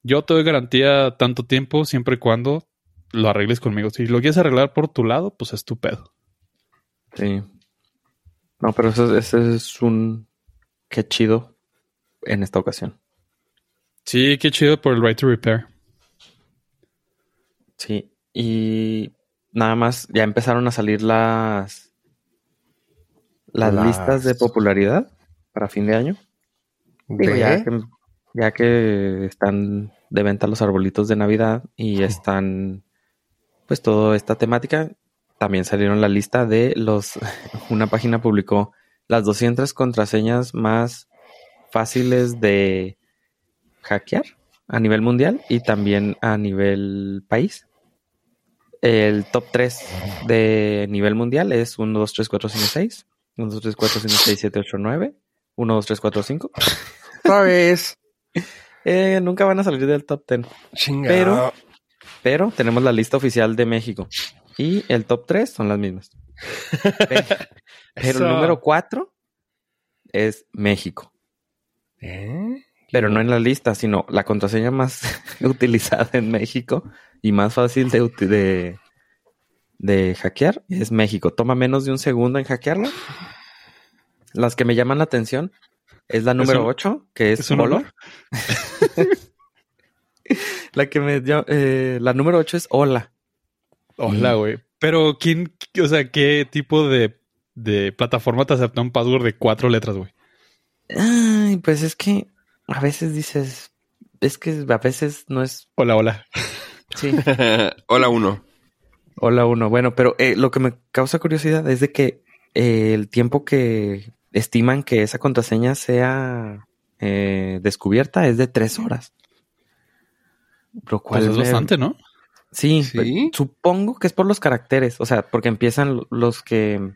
Yo te doy garantía tanto tiempo siempre y cuando lo arregles conmigo. Si lo quieres arreglar por tu lado, pues es tu pedo. Sí. No, pero ese, ese es un. Qué chido en esta ocasión. Sí, qué chido por el right to repair. Sí, y nada más, ya empezaron a salir las, las, listas de popularidad para fin de año. ya, que, ya, que, están de venta los arbolitos de Navidad y están, pues, toda esta temática, también salieron la lista de los, [laughs] una página publicó las 200 contraseñas más fáciles de hackear a nivel mundial y también a nivel país. El top 3 de nivel mundial es 1, 2, 3, 4, 5, 6. 1, 2, 3, 4, 5, 6, 7, 8, 9. 1, 2, 3, 4, 5. ¿Sabes? eh, nunca van a salir del top 10. Chingado. Pero, pero tenemos la lista oficial de México. Y el top 3 son las mismas. pero, [laughs] pero el número 4 es México. ¿Eh? Pero no en la lista, sino la contraseña más [laughs] utilizada en México y más fácil de, de, de hackear es México. Toma menos de un segundo en hackearla. Las que me llaman la atención es la número 8, que es, ¿Es Hola. [laughs] [laughs] la que me eh, la número 8 es Hola. Hola, güey. Pero quién, o sea, ¿qué tipo de, de plataforma te acepta un password de cuatro letras, güey? Ay, pues es que a veces dices, es que a veces no es. Hola, hola. Sí. [laughs] Hola uno. Hola uno. Bueno, pero eh, lo que me causa curiosidad es de que eh, el tiempo que estiman que esa contraseña sea eh, descubierta es de tres horas. Lo cual pues es bastante, ¿no? Sí, pues, supongo que es por los caracteres, o sea, porque empiezan los que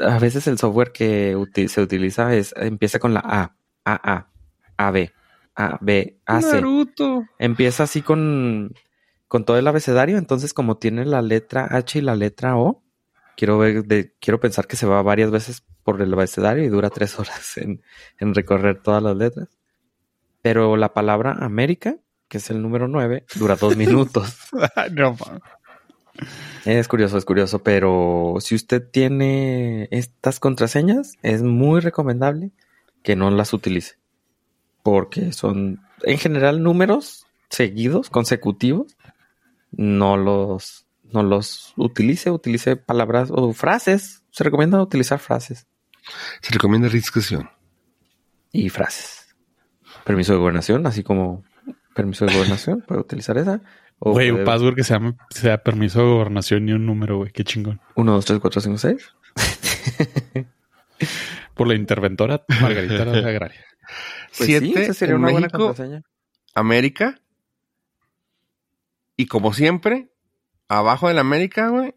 a veces el software que se utiliza es empieza con la A, A, A, A, B, A, B, A, C. Naruto. Empieza así con con todo el abecedario, entonces como tiene la letra H y la letra O, quiero ver, de, quiero pensar que se va varias veces por el abecedario y dura tres [laughs] horas en, recorrer todas las letras. Pero la palabra América, que es el número nueve, dura dos [laughs] minutos. no, Es curioso, es curioso, pero si usted tiene estas contraseñas, es muy recomendable que no las utilice. Porque son, en general, números seguidos, consecutivos. No los, no los utilice, utilice palabras o frases. Se recomienda utilizar frases Se recomienda discusión. y frases. Permiso de gobernación, así como permiso de gobernación, puede utilizar esa. O Güey, un password que sea, sea permiso de gobernación y un número, güey. Qué chingón. 1, 2, 3, 4, 5, 6. Por la interventora Margarita Agraria. Pues sí, Siete esa sería en una buena México, contraseña. América. Y como siempre, abajo del América, güey,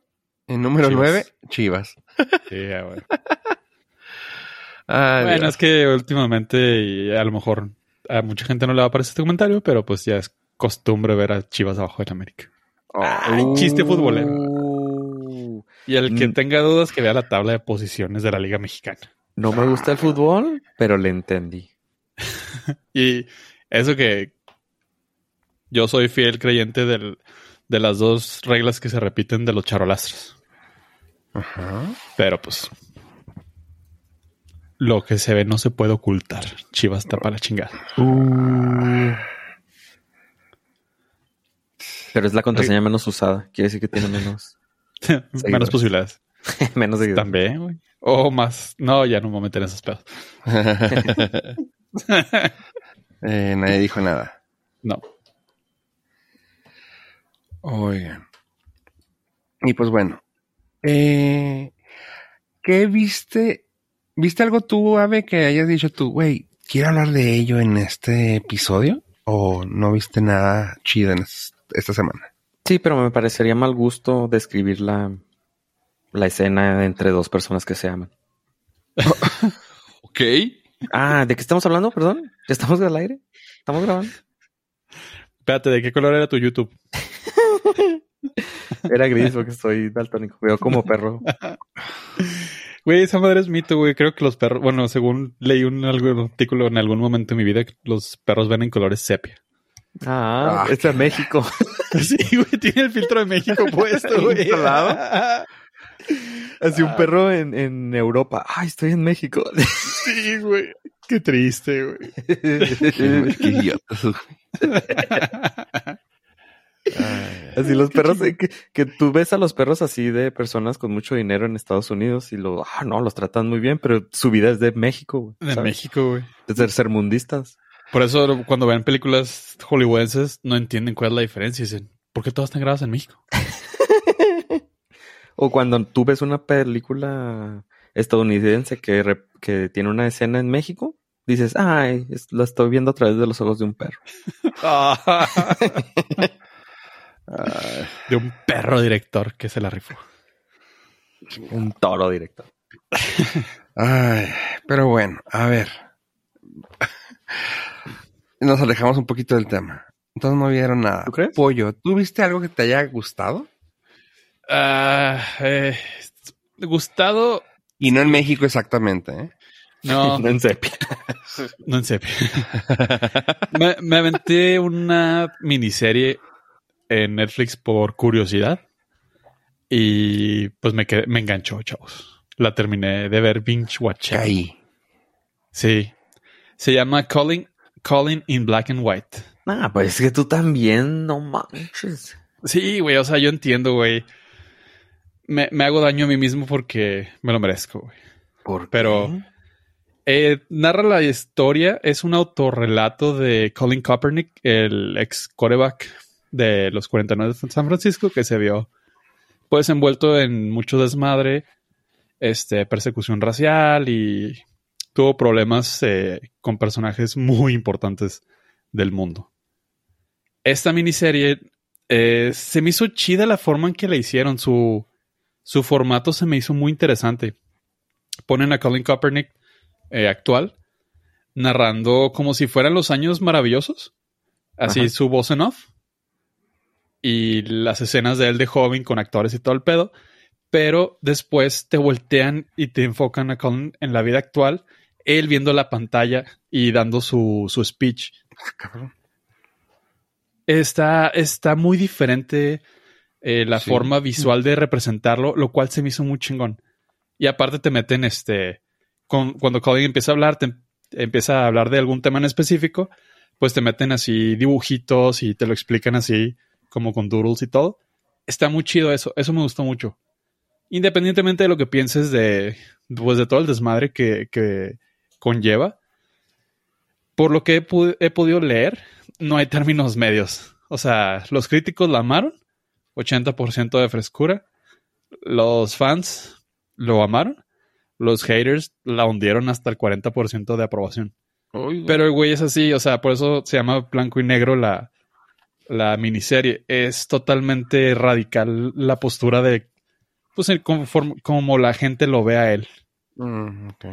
en número Chivas. 9, Chivas. Sí, güey. [laughs] Ay, Bueno, Dios. es que últimamente a lo mejor a mucha gente no le va a parecer este comentario, pero pues ya es costumbre ver a Chivas abajo del América. Ay, chiste futbolero. Uh, Y el que Mm. tenga dudas que vea la tabla de posiciones de la Liga Mexicana. No me gusta el fútbol, pero le entendí. [laughs] Y eso que yo soy fiel creyente del- de las dos reglas que se repiten de los charolastros. Ajá. Pero pues lo que se ve no se puede ocultar. Chivas está para la chingada. Pero es la contraseña menos usada. Quiere decir que tiene [laughs] menos, Menos posibilidades. [laughs] menos seguidores. También, güey. O más. No, ya no me voy a meter en esos pedos. [laughs] Eh, nadie dijo nada. No. Oigan. Y pues bueno. Eh, ¿Qué viste? ¿Viste algo tú, Ave, que hayas dicho tú, güey, quiero hablar de ello en este episodio? ¿O no viste nada chido en es- esta semana? Sí, pero me parecería mal gusto describir la, la escena entre dos personas que se aman. [laughs] Ok. Ah, ¿de qué estamos hablando? Perdón. ¿Ya estamos al aire? ¿Estamos grabando? Espérate, ¿de qué color era tu YouTube? [laughs] Era gris porque soy daltónico. Veo como perro. [laughs] Güey, esa madre es mito, güey. Creo que los perros, bueno, según leí un algún artículo en algún momento de mi vida, los perros ven en colores sepia. Ah, Ah, este es México. [laughs] Sí, güey, tiene el filtro de México puesto, güey. [laughs] Así un perro en, en Europa. Ay, estoy en México. [laughs] Sí, güey. Qué triste, güey. Qué, idiotas. Así los perros, que, que tú ves a los perros así de personas con mucho dinero en Estados Unidos y lo, ah, no, los tratan muy bien, pero su vida es de México, güey, De ¿sabes? México, güey. De ser mundistas. Por eso cuando ven películas hollywoodenses no entienden cuál es la diferencia. Dicen, ¿por qué todas están grabadas en México? [laughs] O cuando tú ves una película estadounidense que, re- que tiene una escena en México, dices, ay, la estoy viendo a través de los ojos de un perro. [laughs] [laughs] Ay, de un perro director que se la rifó. Un toro directo. ay, pero bueno, a ver. Nos alejamos un poquito del tema. Entonces no vieron nada. ¿Tú crees? Pollo, ¿tú viste algo que te haya gustado? Ah, eh, gustado. Y no en México exactamente, ¿eh? No, [laughs] en sepia. no en serio. [laughs] me, me aventé una miniserie en Netflix por curiosidad. Y pues me quedé, me enganchó, chavos. La terminé de ver binge watch. Ahí. Sí. Se llama Calling, Calling in Black and White. Ah, pues es que tú también, no manches. Sí, güey. O sea, yo entiendo, güey. Me, me hago daño a mí mismo porque me lo merezco, güey. ¿Por Pero- qué? Eh, narra la historia, es un autorrelato de Colin Kaepernick, el ex coreback de los 49 de San Francisco, que se vio pues envuelto en mucho desmadre, este, persecución racial y tuvo problemas eh, con personajes muy importantes del mundo. Esta miniserie eh, se me hizo chida la forma en que la hicieron, su, su formato se me hizo muy interesante. Ponen a Colin Kaepernick eh, actual, narrando como si fueran los años maravillosos. Así Ajá. su voz en off. Y las escenas de él de joven con actores y todo el pedo. Pero después te voltean y te enfocan a Colin en la vida actual. Él viendo la pantalla y dando su, su speech. Cabrón. Está, está muy diferente eh, la Sí. forma visual de representarlo, lo cual se me hizo muy chingón. Y aparte te meten este, con, cuando Colin empieza a hablar, te em- empieza a hablar de algún tema en específico, pues te meten así dibujitos y te lo explican así, como con doodles y todo. Está muy chido eso, eso me gustó mucho. Independientemente de lo que pienses de, pues de todo el desmadre que, que conlleva, por lo que he, he podido leer, no hay términos medios. O sea, los críticos la amaron, 80% de frescura. Los fans lo amaron. Los haters la hundieron hasta el 40% de aprobación. Pero el güey es así, o sea, por eso se llama blanco y negro la, la miniserie. Es totalmente radical la postura de, pues, el conform- como la gente lo ve a él. Mm, ok.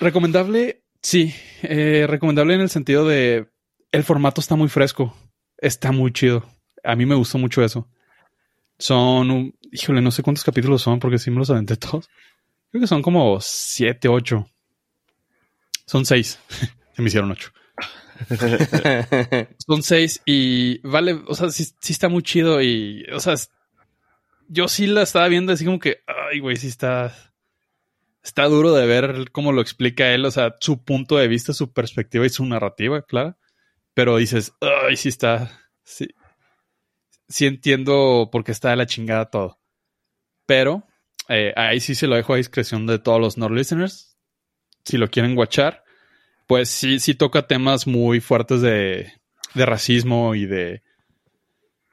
Recomendable, sí. eh, recomendable en el sentido de el formato está muy fresco. Está muy chido. A mí me gustó mucho eso. Son, un- híjole, no sé cuántos capítulos son porque sí me los aventé [laughs] todos. Creo que son como siete, ocho. Son seis. [laughs] Se me hicieron ocho. [laughs] Son seis y vale, o sea, sí, sí está muy chido y, o sea, yo sí la estaba viendo así como que, ay, güey, sí está, está duro de ver cómo lo explica él, o sea, su punto de vista, su perspectiva y su narrativa, claro. Pero dices, ay, sí está, sí, sí entiendo por qué está de la chingada todo. Pero eh, ahí sí se lo dejo a discreción de todos los Nord listeners. Si lo quieren guachar, pues sí, sí toca temas muy fuertes de, de racismo y de,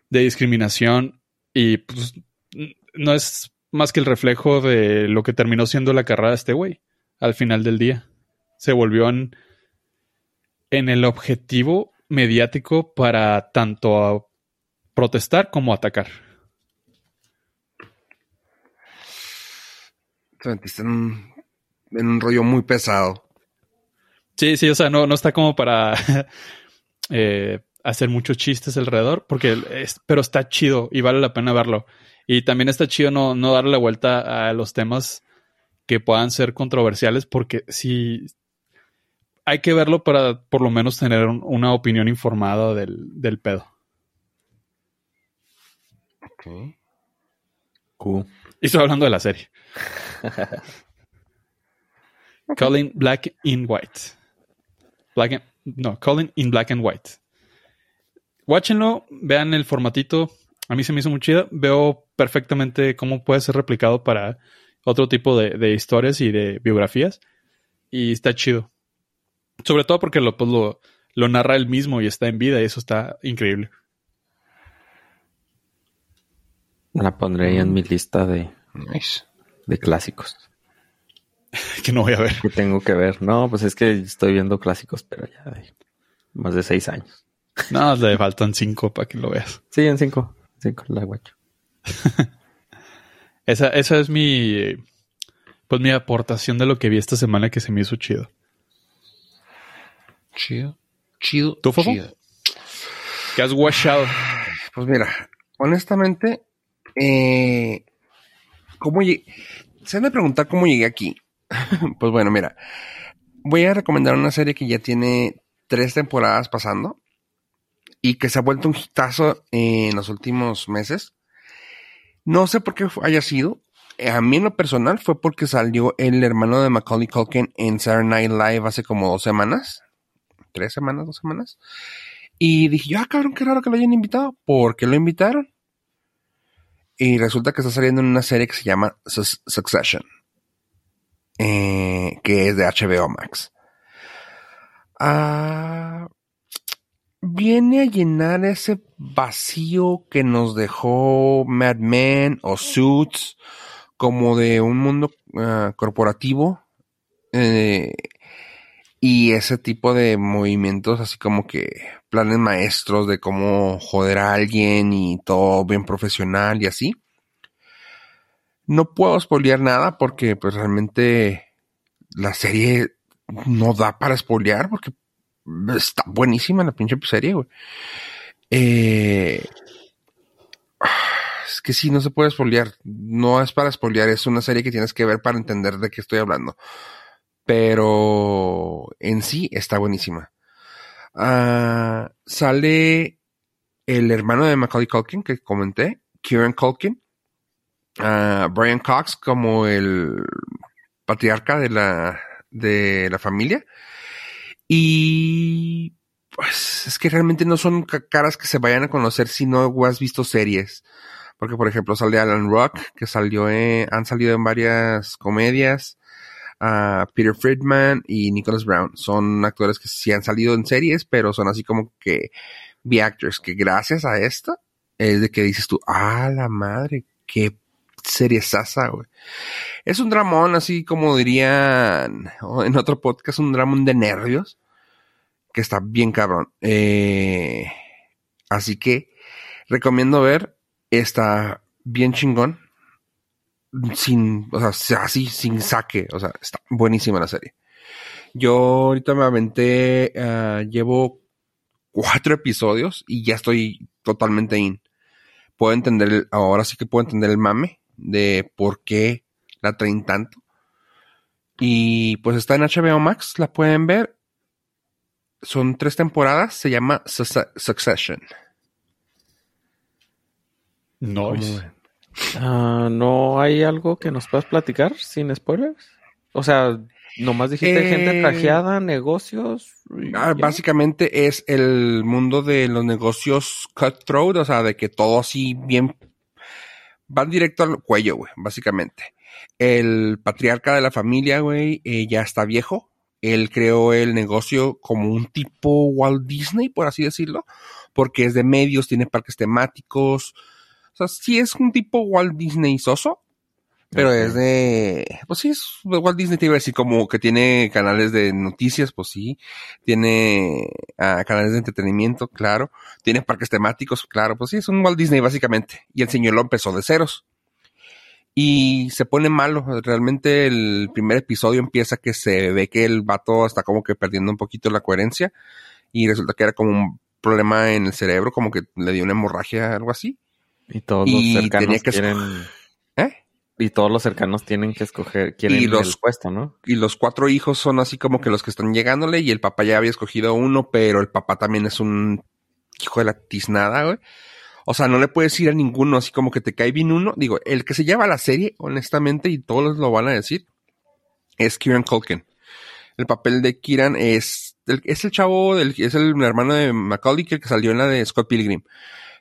de discriminación. Y pues no es más que el reflejo de lo que terminó siendo la carrera de este güey al final del día. Se volvió en, en el objetivo mediático para tanto protestar como atacar. En un rollo muy pesado. Sí, sí, o sea, no, no está como para [laughs] eh, hacer muchos chistes alrededor, porque es, pero está chido y vale la pena verlo. Y también está chido no, no darle la vuelta a los temas que puedan ser controversiales, porque sí hay que verlo para por lo menos tener un- una opinión informada del, del pedo. Ok. Q. Y estoy hablando de la serie. [laughs] Calling Black in White. Black and- no, Calling in Black and White. Watchenlo, vean el formatito. A mí se me hizo muy chido. Veo perfectamente cómo puede ser replicado para otro tipo de, de historias y de biografías. Y está chido. Sobre todo porque lo, pues, lo, lo narra él mismo y está en vida y eso está increíble. La pondré ahí en mi lista de, Nice. de clásicos [laughs] Que no voy a ver. que tengo que ver. No, pues es que estoy viendo clásicos, pero ya hay más de seis años. No, le faltan cinco para que lo veas. Sí, en cinco. Cinco la guacho. [laughs] Esa, esa es mi. Pues mi aportación de lo que vi esta semana que se me hizo chido. Chido. Chido. ¿Tú, Fofo? chido. Que has washado. Pues mira, honestamente, eh, ¿cómo llegué? Se han de preguntar cómo llegué aquí. [laughs] pues bueno, mira, voy a recomendar una serie que ya tiene tres temporadas pasando y que se ha vuelto un hitazo en los últimos meses. No sé por qué haya sido. A mí en lo personal fue porque salió el hermano de Macaulay Culkin en Saturday Night Live hace como dos semanas. Tres semanas, dos semanas. Y dije, yo, ah, cabrón, qué raro que lo hayan invitado. ¿Por qué lo invitaron? Y resulta que está saliendo en una serie que se llama Succession. Eh, que es de HBO Max. Ah, viene a llenar ese vacío que nos dejó Mad Men o Suits, como de un mundo ah, corporativo. eh, y ese tipo de movimientos, así como que planes maestros de cómo joder a alguien y todo bien profesional y así. No puedo spoilear nada porque pues realmente la serie no da para spoilear porque está buenísima la pinche serie, güey. Eh, es que sí, no se puede spoilear. No es para spoilear, es una serie que tienes que ver para entender de qué estoy hablando pero en sí está buenísima. Ah, sale el hermano de Macaulay Culkin que comenté, Kieran Culkin, Brian Cox como el patriarca de la, de la familia. Y pues es que realmente no son ca- caras que se vayan a conocer si no has visto series. Porque, por ejemplo, sale Alan Rock, que salió en, han salido en varias comedias. Peter Friedman y Nicholas Brown. Son actores que sí han salido en series, pero son así como que B-actors, que gracias a esto es de que dices tú, ah, la madre, qué serie sasa, güey. Es un dramón, así como dirían en otro podcast, un dramón de nervios, que está bien cabrón. Eh, así que recomiendo ver, está bien chingón, sin, o sea, así, sin saque, o sea, está buenísima la serie. Yo ahorita me aventé, uh, llevo cuatro episodios y ya estoy totalmente in. Puedo entender, ahora sí que puedo entender el mame de por qué la traen tanto. Y pues está en HBO Max, la pueden ver. Son tres temporadas, se llama Su Succession. No. Uh, ¿No hay algo que nos puedas platicar sin spoilers? O sea, nomás dijiste Eh, gente trajeada, negocios. Ah, básicamente es el mundo de los negocios cutthroat, o sea, de que todo así bien van directo al cuello, güey, básicamente. El patriarca de la familia, güey, eh, ya está viejo. Él creó el negocio como un tipo Walt Disney, por así decirlo, porque es de medios, tiene parques temáticos. O sea, sí es un tipo Walt Disney soso, pero es de, pues sí, es Walt Disney, te iba a decir, como que tiene canales de noticias, pues sí, tiene ah, canales de entretenimiento, claro, tiene parques temáticos, claro, pues sí, es un Walt Disney básicamente, y el señor lo empezó de ceros. Y se pone malo, realmente el primer episodio empieza que se ve que el vato está como que perdiendo un poquito la coherencia, y resulta que era como un problema en el cerebro, como que le dio una hemorragia, algo así. Y todos y los cercanos que quieren. Y todos los cercanos tienen que escoger, Y los- el puesto, ¿no? y los cuatro hijos son así como que los que están llegándole y el papá ya había escogido uno, pero el papá también es un hijo de la tiznada, güey. O sea, no le puedes ir a ninguno, así como que te cae bien uno. Digo, el que se lleva la serie, honestamente, y todos lo van a decir, es Kieran Culkin. El papel de Kieran es, el- es el chavo, del, es el hermano de Macaulay, que salió en la de Scott Pilgrim.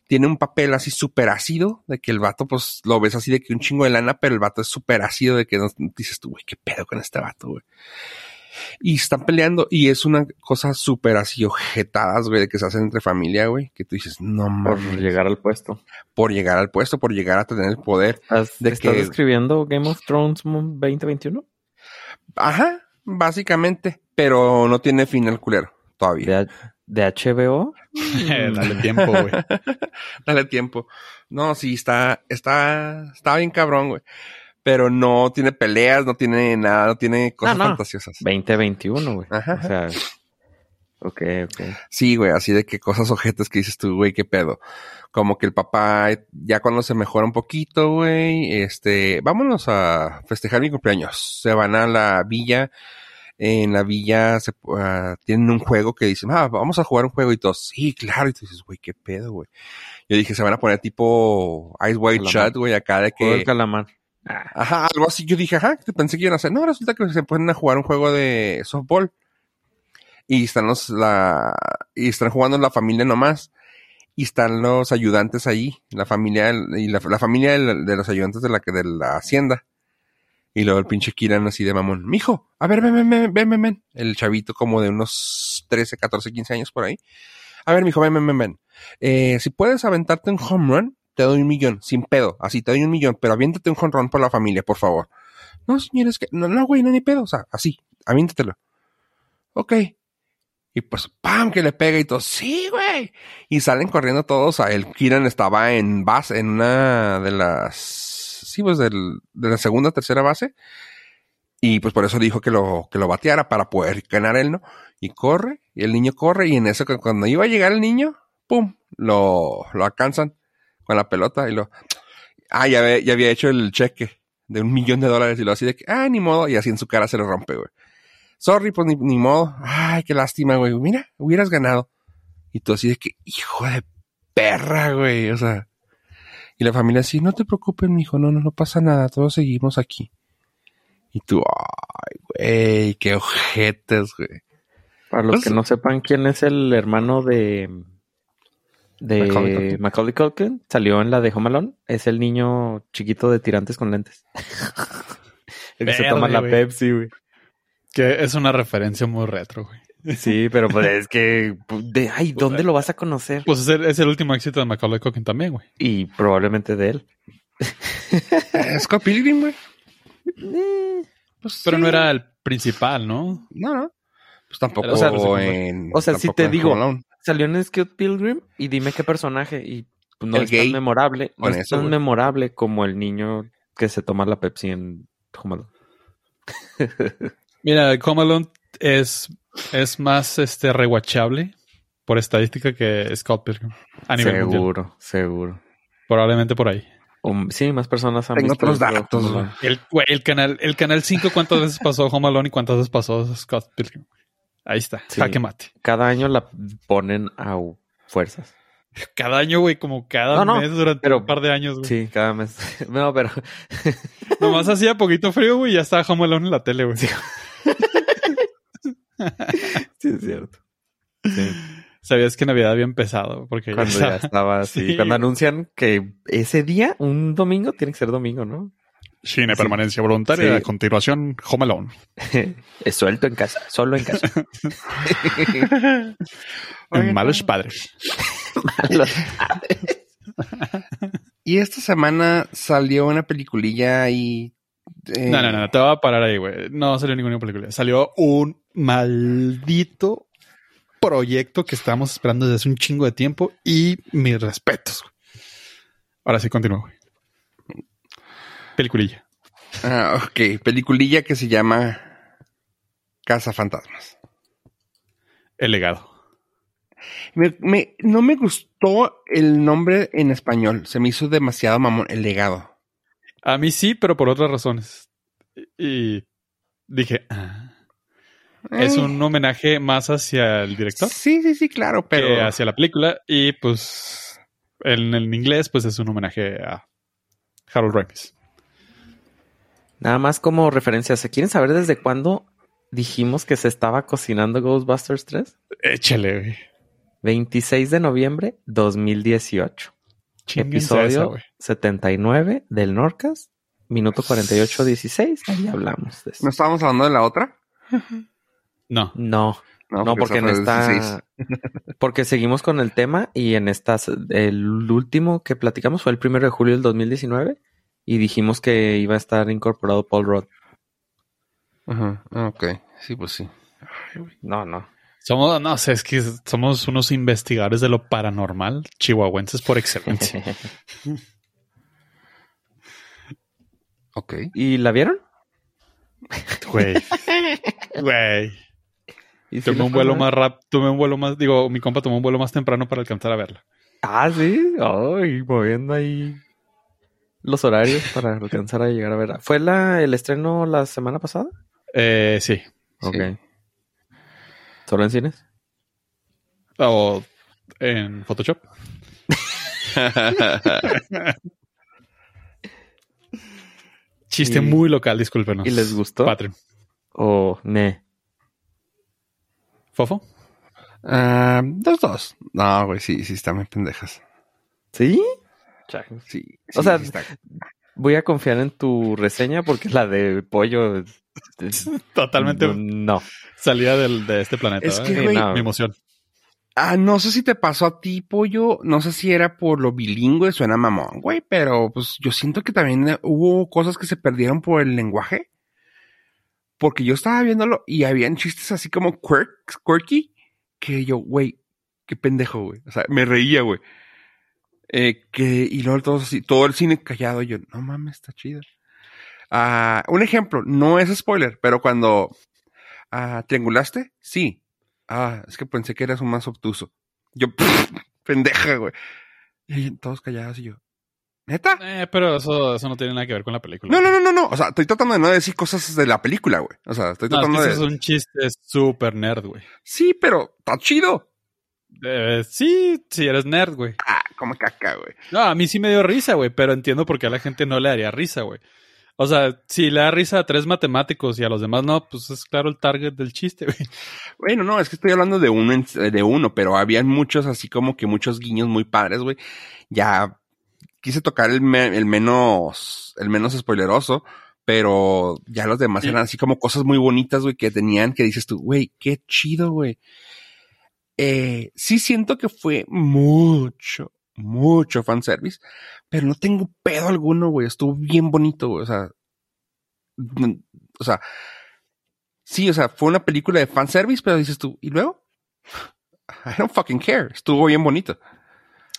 Tiene un papel así súper ácido, de que el vato, pues, lo ves así de que un chingo de lana, pero el vato es súper ácido, de que no, dices tú, güey, qué pedo con este vato, güey. Y están peleando, y es una cosa súper así, ojetadas, güey, de que se hacen entre familia, güey, que tú dices, no Por mames, llegar al puesto. por llegar al puesto, por llegar a tener el poder. ¿Estás, De estás que- escribiendo Game of Thrones 2021? Ajá, básicamente, pero no tiene final culero todavía. ¿De, de HBO? [laughs] Dale tiempo, güey. [laughs] Dale tiempo. No, sí, está, está, está bien cabrón, güey. Pero no tiene peleas, no tiene nada, no tiene cosas no. fantasiosas. 2021, güey. Ajá. O sea, ok, ok. Sí, güey, así de que cosas ojetas que dices tú, güey, qué pedo. Como que el papá, ya cuando se mejora un poquito, güey, este, vámonos a festejar mi cumpleaños. Se van a la villa. En la villa se, ah, tienen un juego que dicen, ah, vamos a jugar un juego y todos, sí, claro. Y tú dices, güey, qué pedo, güey. Yo dije, se van a poner tipo Ice White Calamar. Shut, güey, acá de que, calamar. Ah, ajá, algo así. Yo dije, ajá, pensé que iban a hacer. No, resulta que se ponen a jugar un juego de softball. Y están los, la, y están jugando la familia nomás. Y están los ayudantes ahí, la familia, y la, la familia de los ayudantes de la, que- de la hacienda. Y luego el pinche Kiran así de mamón, mijo, a ver, ven, ven, ven, ven, ven. El chavito como de unos 13, 14, 15 años por ahí. A ver, mijo, ven, ven, ven, ven. Eh, si puedes aventarte un home run, te doy un millón, sin pedo. Así te doy un millón, pero aviéntate un home run por la familia, por favor. No, señor, es que, no, no, güey, no ni pedo. O sea, así, aviéntatelo. Ok. Y pues, ¡pam! que le pega y todo, sí, güey. Y salen corriendo todos. El Kiran estaba en base, en una de las, sí, pues del, de la segunda, tercera base. Y pues por eso dijo que lo, que lo bateara para poder ganar él, ¿no? Y corre, y el niño corre, y en eso cuando iba a llegar el niño, ¡pum! Lo, lo alcanzan con la pelota y lo, ah, ya, había- ya había hecho el cheque de un millón de dólares y lo así de que, ah, ni modo, y así en su cara se le rompe, güey. Sorry, pues ni modo. Ay, qué lástima, güey. Mira, hubieras ganado. Y tú así de que, hijo de perra, güey. O sea. Y la familia así, no te preocupes, mijo, no, no, no pasa nada, todos seguimos aquí. Y tú, ay, güey, qué ojetes, güey. Para los Pues- que no sepan quién es el hermano de de Macaulay Culkin. Macaulay Culkin, salió en la de Home Alone, es el niño chiquito de tirantes con lentes. [laughs] el que se toma la. Pepsi, güey. Que es una referencia muy retro, güey. Sí, pero pues es que pues, de ay, ¿dónde lo vas a conocer? Pues es el, es el último éxito de Macaulay Culkin también, güey. Y probablemente de él. Eh, [laughs] Scott Pilgrim, güey. Pues Pero sí. no era el principal, ¿no? No, no. Pues tampoco O sea, en. o sea, si te digo-. Salió en Scott Pilgrim y dime qué personaje y pues, no El es tan memorable, no es eso, tan memorable como el niño que se toma la Pepsi en Home Alone. Mira, Home Alone es, es más este rewatchable por estadística que Scott Pilgrim. A nivel mundial. Seguro, seguro. Probablemente por ahí. Um, sí, más personas han Tengo visto otros datos, güey. El, güey, el canal, el canal 5, ¿cuántas veces pasó Home Alone y cuántas veces pasó Scott Pilgrim? Ahí está, Sí. jaque mate. Cada año la ponen a fuerzas. Cada año, güey, como cada No, no, mes durante pero- un par de años, güey. Sí, cada mes. [laughs] No, pero Nomás hacía poquito frío, güey, y ya estaba Home Alone en la tele, güey. sí [laughs] [laughs] es cierto. Sí, Sabías que Navidad había empezado, porque cuando ya estaba así. Sí. Cuando anuncian que ese día, un domingo, tiene que ser domingo, ¿no? Cine Sí. permanencia voluntaria. Sí. A continuación, Home Alone. [laughs] Es suelto en casa, solo en casa. [laughs] Oigan, Malos padres. Y esta semana salió una peliculilla y. eh, No, no, no, te voy a parar ahí, güey. No salió ninguna película. Salió un maldito proyecto que estábamos esperando desde hace un chingo de tiempo y mis respetos. Ahora sí, continúa, güey. Peliculilla. Ah, ok, peliculilla que se llama Casa Fantasmas. El legado. Me- me- no me gustó el nombre en español. Se me hizo demasiado mamón. El legado. A mí sí, pero por otras razones. Y y dije, ah, es un homenaje más hacia el director Sí, sí, sí, claro, que pero. hacia la película. Y pues en, en inglés, pues es un homenaje a Harold Ramis. Nada más como referencia, ¿se quieren saber desde cuándo dijimos que se estaba cocinando Ghostbusters 3? Échale, güey. 26 de noviembre 2018. Chínguense Episodio esa, güey. 79 del Norcas, minuto 48-16. Ahí hablamos de eso. ¿No estábamos hablando de la otra? [laughs] No. No, no, porque en esta. 16. [laughs] Porque seguimos con el tema y en estas. El último que platicamos fue el primero de julio del 2019 y dijimos que iba a estar incorporado Paul Rudd. Ajá, ah, ok. Sí, pues sí. No, no. Somos, no sé, es que somos unos investigadores de lo paranormal, chihuahuenses por excelencia. [laughs] Ok. ¿Y la vieron? Güey. [laughs] Güey. ¿Y sí Tomé un vuelo más rápido, tomé un vuelo más, digo, mi compa tomó un vuelo más temprano para alcanzar a verla. Ah, sí. Ay, moviendo ahí los horarios para [laughs] alcanzar a llegar a verla. ¿Fue la, el estreno la semana pasada? Eh, sí. Ok. Sí. ¿Solo en cines? O en Photoshop. [laughs] Chiste Y- muy local, discúlpenos. ¿Y les gustó? Patreon. ¿O ne? ¿Fofo? Ah, dos, dos. No, güey, sí, sí, están muy pendejas. ¿Sí? Sí. O sí, sea, sí está- Voy a confiar en tu reseña porque la de pollo... es- [laughs] Totalmente No. salida del, de este planeta. Es que, ¿eh? güey, no. Mi emoción. Ah, no sé si te pasó a ti, pollo. No sé si era por lo bilingüe, suena mamón, güey, pero pues yo siento que también eh, hubo cosas que se perdieron por el lenguaje. Porque yo estaba viéndolo y habían chistes así como quirks, quirky, que yo, güey, qué pendejo, güey. O sea, me reía, güey. Eh, que, y luego todos así, todo el cine callado, y yo, no mames, está chido. Ah, un ejemplo, no es spoiler, pero cuando ah, triangulaste, sí. Ah, es que pensé que eras un más obtuso. Yo, [laughs] pendeja, güey. Y todos callados y yo, ¿neta? Eh, pero eso, eso no tiene nada que ver con la película. No, no, no, no, no. O sea, estoy tratando de no decir cosas de la película, güey. O sea, estoy No, es que tratando ese de. es un chiste súper nerd, güey. Sí, pero está chido. Eh, sí, sí eres nerd, güey. Ah, come caca, güey. No, a mí sí me dio risa, güey, pero entiendo por qué a la gente no le daría risa, güey. O sea, si le da risa a tres matemáticos y a los demás no, pues es claro el target del chiste, güey. Bueno, no, es que estoy hablando de uno, de uno, pero habían muchos, así como que muchos guiños muy padres, güey. Ya quise tocar el, me- el menos, el menos spoileroso, pero ya los demás Sí. eran así como cosas muy bonitas, güey, que tenían, que dices tú, güey, qué chido, güey. Eh, sí siento que fue mucho, mucho fanservice, pero no tengo pedo alguno, güey. Estuvo bien bonito, güey. O sea, o sea, sí, o sea, fue una película de fanservice, pero dices tú, ¿y luego? [laughs] I don't fucking care. Estuvo bien bonito.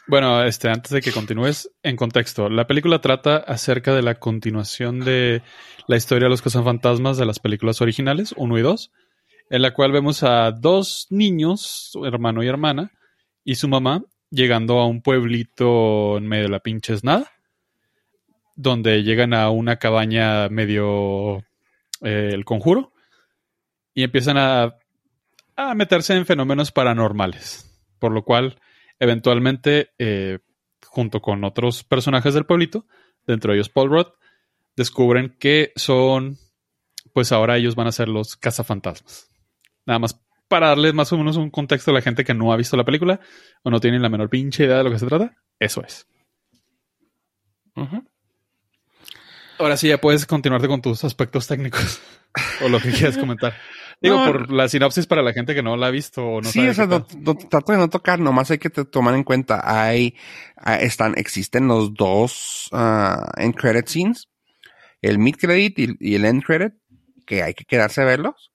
Bueno, este, antes de que continúes, en contexto, la película trata acerca de la continuación de la historia de los cazafantasmas de las películas originales, 1 y 2, en la cual vemos a dos niños, su hermano y hermana, y su mamá, llegando a un pueblito en medio de la pinche nada, donde llegan a una cabaña medio eh, el conjuro, y empiezan a, a meterse en fenómenos paranormales, por lo cual eventualmente, eh, junto con otros personajes del pueblito, dentro de ellos Paul Rudd, descubren que son, pues ahora ellos van a ser los cazafantasmas. Nada más para darles más o menos un contexto a la gente que no ha visto la película o no tiene la menor pinche idea de lo que se trata, eso es. Ujú. Ahora sí ya puedes continuarte con tus aspectos técnicos [laughs] o lo que quieras comentar. Digo, No, por la sinopsis para la gente que no la ha visto o no sí, sabe o sea, no, no- trato de no tocar, nomás hay que te- tomar en cuenta, hay, ah, están, existen los dos ah, end credit scenes, el mid credit y, y el end credit, que hay que quedarse a verlos.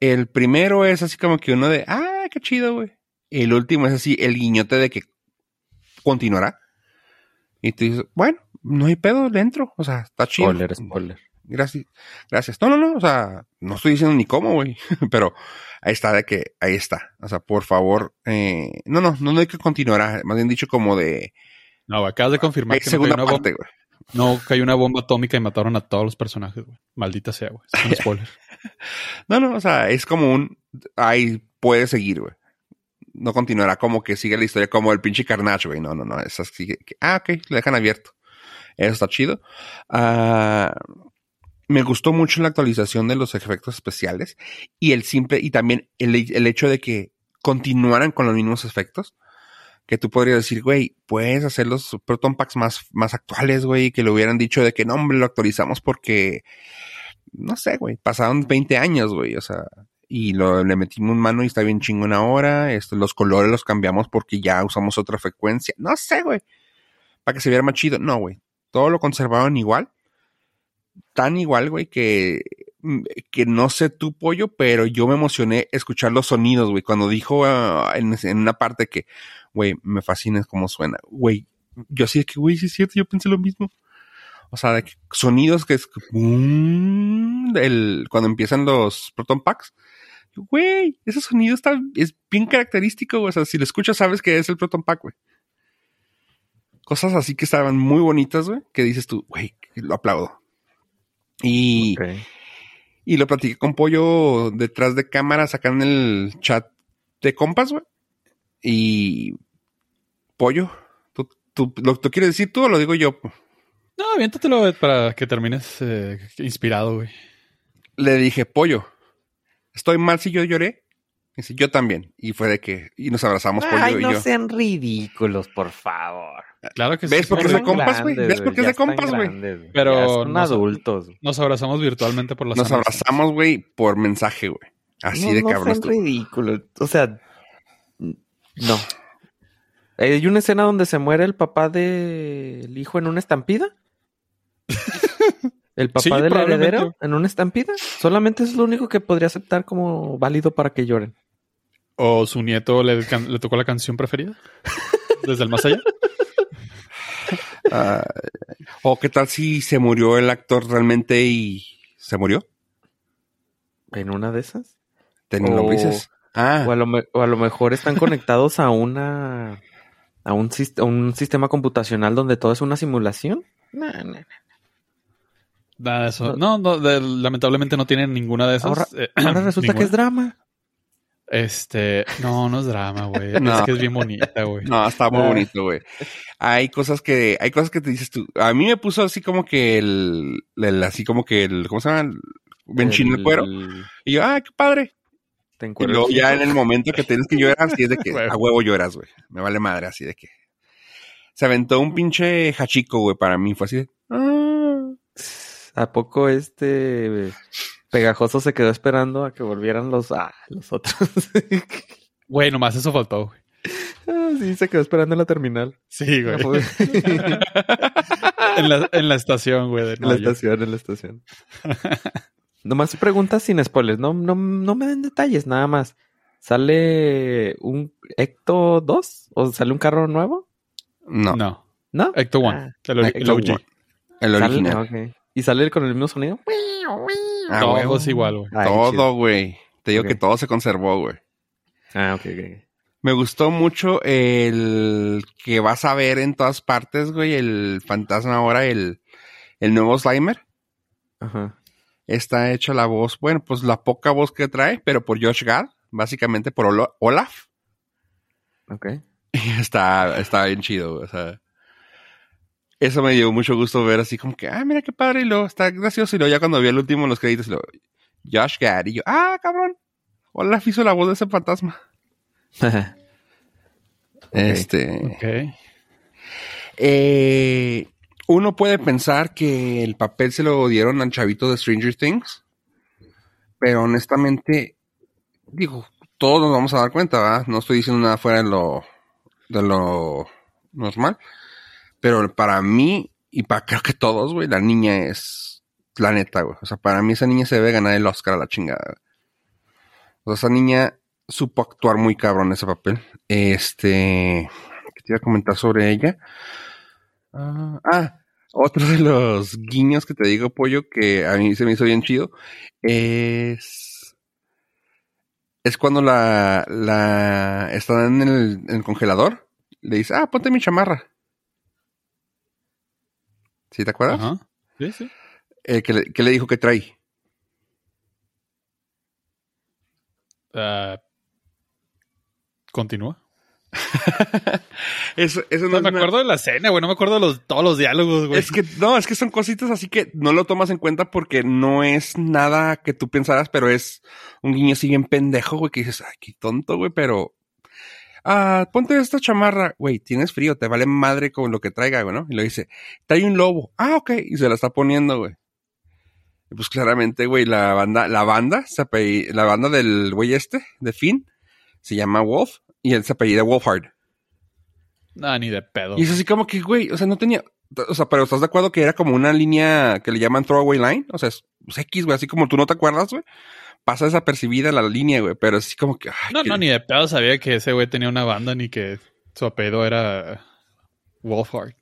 El primero es así como que uno de, ah, qué chido, güey. El último es así, el guiñote de que continuará. Y tú dices, bueno, no hay pedo dentro, o sea, está chido. Spoiler, spoiler. Gracias. Gracias. No, no, no. O sea, no estoy diciendo ni cómo, güey. [laughs] Pero ahí está de que, ahí está. O sea, por favor, eh, no, no, no, no hay que continuar. Más bien dicho como de No, acabas de confirmar hay que no segunda cayó una bomba. parte, güey. No, cayó una bomba atómica y mataron a todos los personajes, güey. Maldita sea, güey. Es un [laughs] spoiler. No, no, o sea, es como un, ahí puede seguir, güey. No continuará como que sigue la historia como el pinche Carnage, güey. No, no, no. Es así ah, ok, lo dejan abierto. Eso está chido. Ah, me gustó mucho la actualización de los efectos especiales y el simple, y también el, el hecho de que continuaran con los mismos efectos. Que tú podrías decir, güey, puedes hacer los Proton Packs más, más actuales, güey, que le hubieran dicho de que no, hombre, lo actualizamos porque, no sé, güey, pasaron 20 años, güey, o sea, y lo, le metimos mano y está bien chingón ahora, este, los colores los cambiamos porque ya usamos otra frecuencia, no sé, güey, para que se viera más chido, no, güey, todo lo conservaron igual, tan igual, güey, que, mm, que no sé tu pollo, pero yo me emocioné escuchar los sonidos, güey, cuando dijo ah, en, en una parte que, güey, me fascina cómo suena, güey, yo así de que, güey, sí es cierto, yo pensé lo mismo. O sea, sonidos que es el, cuando empiezan los Proton Packs. Güey, ese sonido está, es bien característico, güey. O sea, si lo escuchas, sabes que es el Proton Pack, güey. Cosas así que estaban muy bonitas, güey, que dices tú, güey, lo aplaudo. Y, y lo platiqué con Pollo detrás de cámara, sacan el chat de compas, güey. Y Pollo, ¿tú, tú, lo, ¿lo quieres decir tú o lo digo yo? No, aviéntatelo para que termines eh, inspirado, güey. le dije, pollo, ¿estoy mal si yo lloré? Dice, yo también. Y fue de que, y nos abrazamos pollo Ay, y no yo. sean ridículos, por favor. Claro que ¿Ves sí. por qué güey. es de compas, güey? ¿Ves por qué es de compas, güey? Pero Ya son no son- adultos. güey. Nos abrazamos virtualmente por la Nos abrazamos, güey, por mensaje, güey. Así no, de no cabrón. sean estuvo. ridículos. O sea, no. Hay una escena donde se muere el papá del hijo en una estampida. [laughs] El papá Sí, del heredero en una estampida. Solamente es lo único que podría aceptar como válido para que lloren. ¿O su nieto le, tocó la canción preferida? [laughs] ¿Desde el más allá? [laughs] Ah, o qué tal si se murió el actor realmente y se murió. En una de esas. Lombrices. Ah, O a, lo, o a lo mejor están conectados a una a un, a un sistema computacional donde todo es una simulación. No, no, no. Nada de eso. No, no, de- lamentablemente no tienen ninguna de esas. Ahora- eh, [clears throat] Ahora resulta que es drama. Este, no, no es drama, güey. [laughs] No. Es que es bien bonita, güey. No, está muy Ah. bonito, güey. Hay cosas que, hay cosas que te dices tú. A mí me puso así como que el, el- así como que el, ¿cómo se llama? El, benchín el cuero. Y yo, ah, qué padre. Te Y luego ya en el momento que tienes que llorar, así es de [laughs] que a huevo lloras, güey. Me vale madre, así de que. Se aventó un pinche hachico, güey, para mí. Fue así de. ¿A poco este pegajoso se quedó esperando a que volvieran los, ah, los otros? [laughs] Güey, nomás eso faltó, güey. Ah, sí, se quedó esperando en la terminal. Sí, güey. [laughs] En la, en la estación, güey. De En la estación, en la estación. [laughs] Nomás preguntas sin spoilers, no, no, no me den detalles, nada más. ¿Sale un Ecto 2? ¿O sale un carro nuevo? No, No. ¿No? Ecto One. Ah, el, ori- Ecto el OG. One. el Sale- original. ok. ¿Y sale con el mismo sonido? Ah, Todo huevo. es igual, güey. Todo, güey. Te digo que todo se conservó, güey. Ah, ok, ok. Me gustó mucho el que vas a ver en todas partes, güey, el fantasma ahora, el, el nuevo Slimer. Ajá. Está hecha la voz, bueno, pues la poca voz que trae, pero por Josh Gad, básicamente por Olaf. Ok. [laughs] Y está, está bien chido, güey, o sea. Eso me dio mucho gusto ver así como que, ah, mira qué padre, y luego está gracioso. Y luego ya cuando vi el último en los créditos, lo, Josh Gad, y yo, ah, cabrón, Olaf hizo la voz de ese fantasma. [laughs] Este. Ok. Eh, uno puede pensar que el papel se lo dieron al chavito de Stranger Things, pero honestamente, digo, todos nos vamos a dar cuenta, ¿verdad? No estoy diciendo nada fuera de lo, de lo normal, pero para mí y para creo que todos, güey, la niña es la neta, güey. O sea, para mí esa niña se debe ganar el Oscar a la chingada. O sea, esa niña supo actuar muy cabrón ese papel. Este, ¿qué te iba a comentar sobre ella? Ah, ah, otro de los guiños que te digo, pollo, que a mí se me hizo bien chido, es. Es cuando la. la está en el, en el congelador. Le dice, ah, ponte mi chamarra. ¿Sí te acuerdas? Ajá. Sí, sí. Eh, que, le, dijo que trae. Ah, Continúa. [laughs] Eso, eso no No, es me una- acuerdo de la escena, güey. No me acuerdo de los, todos los diálogos, güey. Es que, no, es que son cositas así que no lo tomas en cuenta porque no es nada que tú pensaras, pero es un guiño así bien pendejo, güey, que dices, ay, qué tonto, güey, pero. Ah, ponte esta chamarra, güey, tienes frío, te vale madre con lo que traiga, güey, ¿no? Y lo dice, trae un lobo. Ah, ok, y se la está poniendo, güey. Pues claramente, güey, la banda, la banda, se la banda del güey este, de Finn, se llama Wolf, y él se apellida Wolfhard. No, ni de pedo. Y es así como que, güey, o sea, no tenía. O sea, pero ¿estás de acuerdo que era como una línea que le llaman throwaway line? O sea, es es X, güey, así como tú no te acuerdas, güey. Pasa desapercibida la línea, güey, pero así como que. ay, No, que- no, ni de pedo sabía que ese güey tenía una banda ni que su apellido era Wolfhard.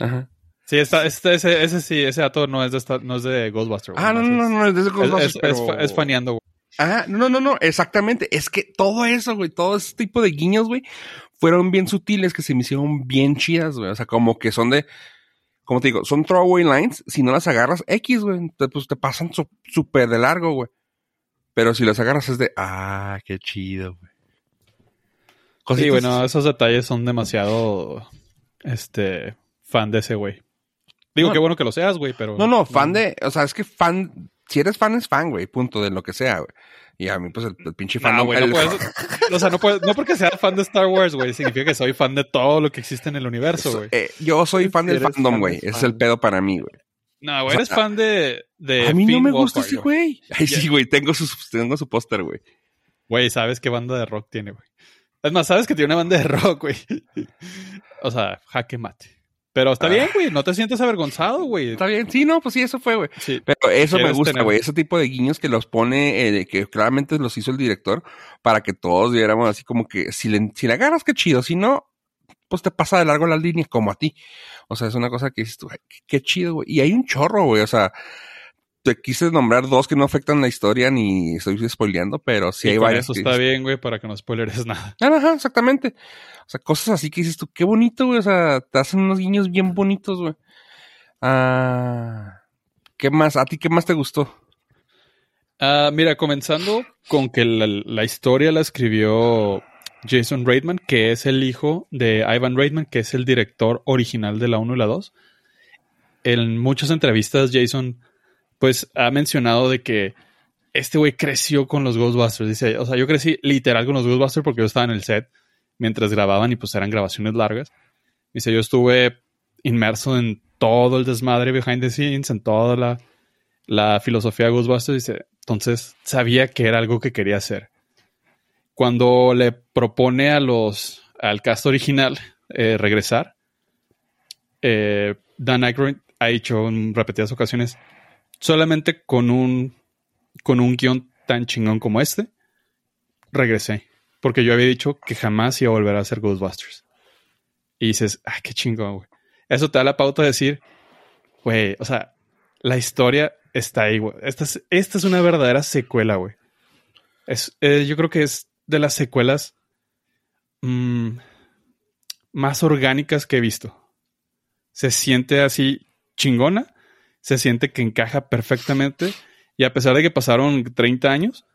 Ajá. Sí, está, este, ese, ese sí, ese dato no es de, esta- no es de Ghostbusters. güey, Ah, no, no, no, es- no, es de Ghostbusters, es, pero- es, fa- es faneando, güey. Ajá, no, no, no, exactamente. Es que todo eso, güey, todo ese tipo de guiños, güey, fueron bien sutiles que se me hicieron bien chidas, güey. O sea, como que son de, como te digo, son throwaway lines. Si no las agarras, X, güey, te- pues te pasan súper de largo, güey. Pero si las agarras es de, ah, qué chido, güey. Sí, bueno, esos detalles son demasiado, este, fan de ese güey. Digo, No. qué bueno que lo seas, güey, pero... No, no, fan de, o sea, es que fan, si eres fan es fan, güey, punto, de lo que sea, güey. Y a mí, pues, el, el pinche fan. No, güey, no puedes- [laughs] o sea, no, puedes- no porque sea fan de Star Wars, güey, significa que soy fan de todo lo que existe en el universo, güey. Eh, yo soy fan del fandom, fan güey. es el pedo para mí, güey. No, güey, o sea, eres fan de, de A mí no me gusta ese güey. Ay, sí, güey, tengo su, tengo su póster, güey. Güey, ¿sabes qué banda de rock tiene, güey? Es más, ¿sabes que tiene una banda de rock, güey? [laughs] o sea, jaque mate. Pero está Ah. bien, güey, no te sientes avergonzado, [laughs] güey. Está bien, sí, no, pues sí, eso fue, güey. Sí. Pero eso me ¿Quieres gusta, güey. Ese tipo de guiños que los pone, eh, que claramente los hizo el director, para que todos viéramos así como que si le, si le agarras, qué chido. Si no, pues te pasa de largo la línea, como a ti. O sea, es una cosa que dices tú, "Ay, qué, qué chido, güey. Y hay un chorro, güey. O sea, te quise nombrar dos que no afectan la historia ni estoy spoileando, pero sí Y hay con varias. Eso está bien, güey, para que no spoileres [laughs] nada. Ah, Ajá, exactamente. O sea, cosas así que dices tú, qué bonito, güey. O sea, te hacen unos guiños bien bonitos, güey. Ah, ¿qué más? ¿A ti qué más te gustó? Ah, mira, comenzando con que la, la historia la escribió Jason Reitman, que es el hijo de Ivan Reitman, que es el director original de la 1 y la 2. En muchas entrevistas, Jason, pues, ha mencionado de que este güey creció con los Ghostbusters. Dice, o sea, yo crecí literal con los Ghostbusters porque yo estaba en el set mientras grababan y pues eran grabaciones largas. Dice, yo estuve inmerso en todo el desmadre behind the scenes, en toda la, la filosofía de Ghostbusters. Dice, entonces sabía que era algo que quería hacer. Cuando le propone a los, al cast original eh, regresar, eh, Dan Aykroyd ha dicho en repetidas ocasiones, solamente con un, con un guion tan chingón como este, regresé. Porque yo había dicho que jamás iba a volver a hacer Ghostbusters. Y dices, ah, qué chingón, güey. Eso te da la pauta de decir, güey, o sea, la historia está ahí, güey. Esta es, esta es una verdadera secuela, güey. Es, eh, yo creo que es de las secuelas mm, más orgánicas que he visto. Se siente así chingona, se siente que encaja perfectamente. Y a pesar de que pasaron 30 años,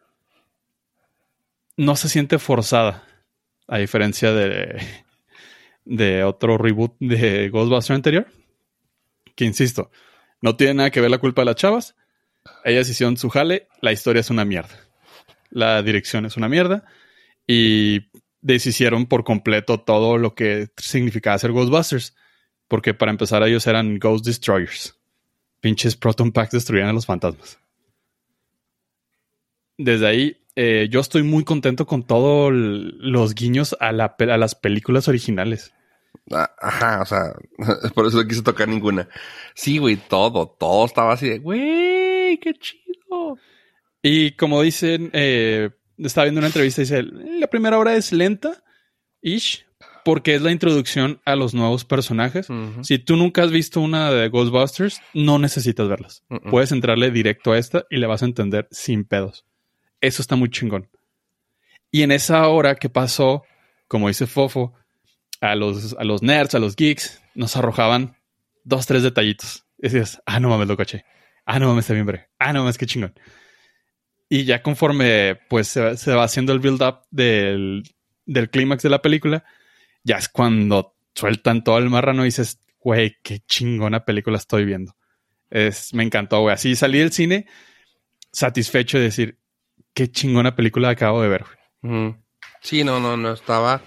no se siente forzada, a diferencia de, de otro reboot de Ghostbusters anterior, que insisto, no tiene nada que ver la culpa de las chavas, ellas hicieron su jale, la historia es una mierda, la dirección es una mierda. Y deshicieron por completo todo lo que significaba ser Ghostbusters, porque para empezar ellos eran Ghost Destroyers, pinches Proton Packs destruían a los fantasmas. Desde ahí eh, yo estoy muy contento con todos los guiños a, la, a las películas originales. Ah, Ajá, o sea, [laughs] por eso no quise tocar ninguna. Sí, güey, todo, todo estaba así de, güey, qué chido. Y como dicen, eh, estaba viendo una entrevista y dice, la primera hora es lenta, ish, porque es la introducción a los nuevos personajes. Ujú. Si tú nunca has visto una de Ghostbusters, no necesitas verlas. Mm-mm. Puedes entrarle directo a esta y le vas a entender sin pedos. Eso está muy chingón. Y en esa hora que pasó, como dice Fofo, a los, a los nerds, a los geeks, nos arrojaban dos, tres detallitos. Y decías, ah, no mames, lo caché. Ah, no mames, está bien, bre. Ah, no mames, qué chingón. Y ya conforme pues se, va- se va haciendo el build-up del, del clímax de la película, ya es cuando sueltan todo el marrano y dices, güey, qué chingona película estoy viendo. Es, me encantó, güey. Así salí del cine satisfecho de decir, qué chingona película acabo de ver, güey. Sí, no, no, no estaba.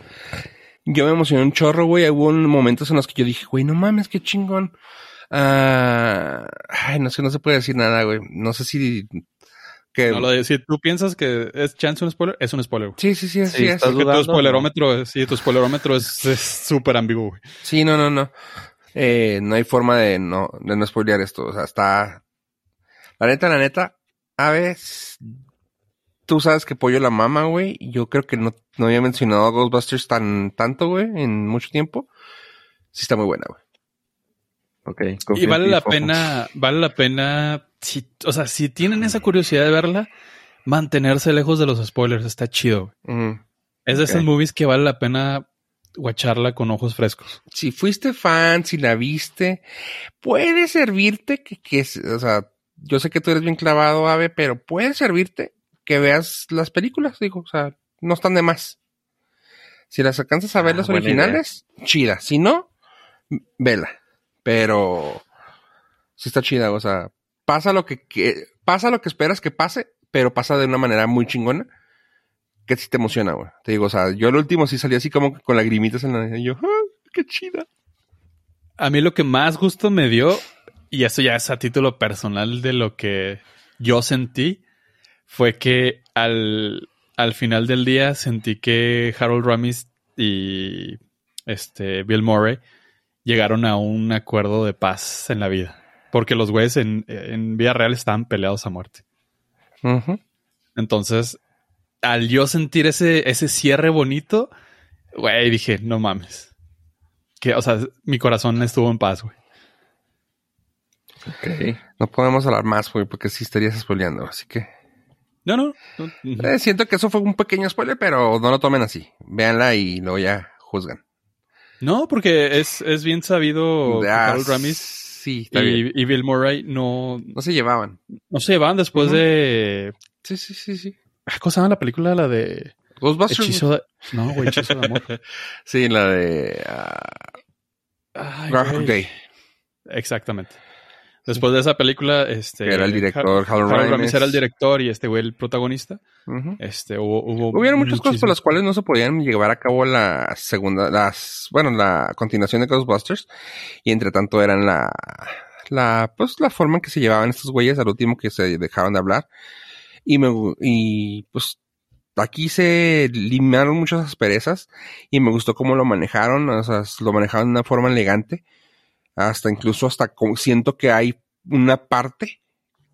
Yo me emocioné un chorro, güey. Hubo momentos en los que yo dije, güey, no mames, qué chingón. Ah, ay, no sé, no se puede decir nada, güey. No sé si. Que... No lo de- si tú piensas que es chance un spoiler, es un spoiler, güey. Sí, sí, sí, así Sí, es. Porque tu dudando, spoilerómetro, sí, tu spoilerómetro es es súper ambiguo, güey. Sí, no, no, no. Eh, no hay forma de no, de no spoilear esto. O sea, está. La neta, la neta, a veces. Tú sabes que Pollo la mama, güey. Yo creo que no, no había mencionado a Ghostbusters tan tanto, güey, en mucho tiempo. Sí está muy buena, güey. Ok. Y vale la pena, vale la pena, si, o sea, si tienen esa curiosidad de verla, mantenerse lejos de los spoilers, está chido. Es de Ok. esas movies que vale la pena guacharla con ojos frescos. Si fuiste fan, si la viste, puede servirte que, que, o sea, yo sé que tú eres bien clavado, Ave, pero puede servirte que veas las películas, digo, o sea, no están de más. Si las alcanzas a ver Ah, las originales, chida. Si no, vela. Pero sí está chida, o sea, pasa lo que, pasa lo que esperas que pase, pero pasa de una manera muy chingona que sí te emociona, güey. Te digo, o sea, yo el último sí salí así como con lagrimitas en la y yo, ¡ah, qué chida! A mí lo que más gusto me dio, y eso ya es a título personal de lo que yo sentí, fue que al, al final del día sentí que Harold Ramis y este Bill Murray llegaron a un acuerdo de paz en la vida. Porque los güeyes en, en vida real estaban peleados a muerte. Entonces, al yo sentir ese, ese cierre bonito, güey, dije, no mames. Que, o sea, mi corazón estuvo en paz, güey. Ok. No podemos hablar más, güey, porque sí estarías spoileando, así que... No, no. Eh, siento que eso fue un pequeño spoiler, pero no lo tomen así. Véanla y luego ya juzgan. No, porque es, es bien sabido que Ah, Harold Ramis Sí, está bien. y, y Bill Murray no, No se llevaban. no se van después Ujú. de Sí, sí, sí, sí. Ah, ¿Cómo se llama la película? La de Ghostbusters. Hechizo de... No, güey, Hechizo de Amor. [laughs] Sí, la de ah, Ay, Groundhog. Day. Exactamente. Después de esa película, este... Era el director, Har- Harold Harold Ramis. Era el director y este güey el protagonista. Este, hubo... hubo Hubieron muchas cosas por las cuales no se podían llevar a cabo la segunda, las, bueno, la continuación de Ghostbusters. Y entre tanto eran la, la, pues la forma en que se llevaban estos güeyes al último que se dejaron de hablar. Y me, y pues aquí se eliminaron muchas asperezas y me gustó cómo lo manejaron, o sea, lo manejaron de una forma elegante. Hasta incluso hasta como siento que hay una parte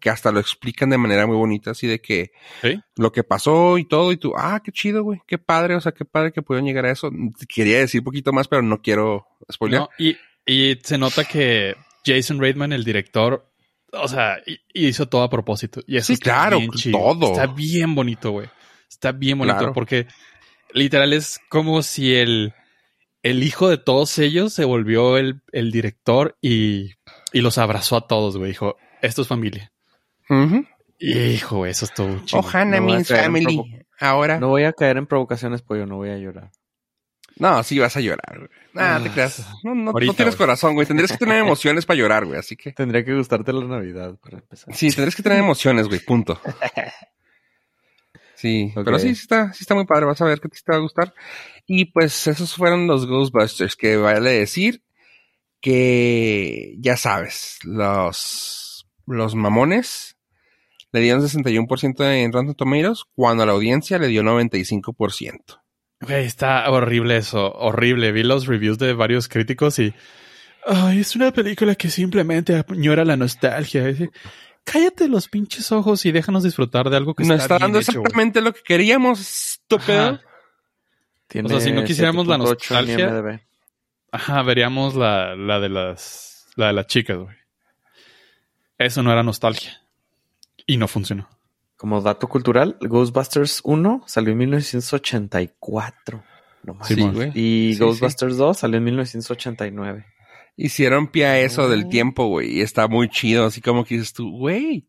que hasta lo explican de manera muy bonita, así de que Sí. lo que pasó y todo, y tú, ah, qué chido, güey, qué padre, o sea, qué padre que pudieron llegar a eso. Quería decir un poquito más, pero no quiero spoiler. No, y, y se nota que Jason Reitman, el director, o sea, hi- hizo todo a propósito. Y eso Sí, está claro, bien chido. todo. Está bien bonito, güey. Está bien bonito Claro. porque literal es como si el, el hijo de todos ellos se volvió el, el director y, y los abrazó a todos, güey. Dijo, esto es familia. Ujú. Hijo, eso estuvo chido. Ohana No voy a means caer en family. Ahora. No No. voy a caer en provocaciones, pollo, no voy a llorar. sí vas a llorar, güey. Nah, te Ah, creas. No, no, no ahorita, tienes güey. corazón, güey. Tendrías que tener emociones para llorar, güey. Así que. Tendría que gustarte la Navidad para empezar. Sí, tendrías que tener emociones, güey. Punto. [laughs] Sí, pero sí, sí está, sí está muy padre. Vas a ver que te va a gustar. Y pues esos fueron los Ghostbusters, que vale decir que ya sabes, los, los mamones le dieron 61% en Rotten Tomatoes, cuando a la audiencia le dio 95%. Güey, está horrible eso, horrible. Vi los reviews de varios críticos y... Ay, es una película que simplemente añora la nostalgia. Cállate los pinches ojos y déjanos disfrutar de algo que Nos está, está dando bien hecho, güey. exactamente lo que queríamos, estúpido. O sea, si no quisiéramos la 7.8 en nostalgia-. Ajá, veríamos la, la de las la de las chicas, güey. Eso no era nostalgia. Y no funcionó. Como dato cultural, Ghostbusters 1 salió en 1984. No más. Sí, güey. Y Sí, Ghostbusters 2 salió en 1989. Hicieron pie a eso del Oh. tiempo, güey. Y está muy chido, así como que dices tú, güey.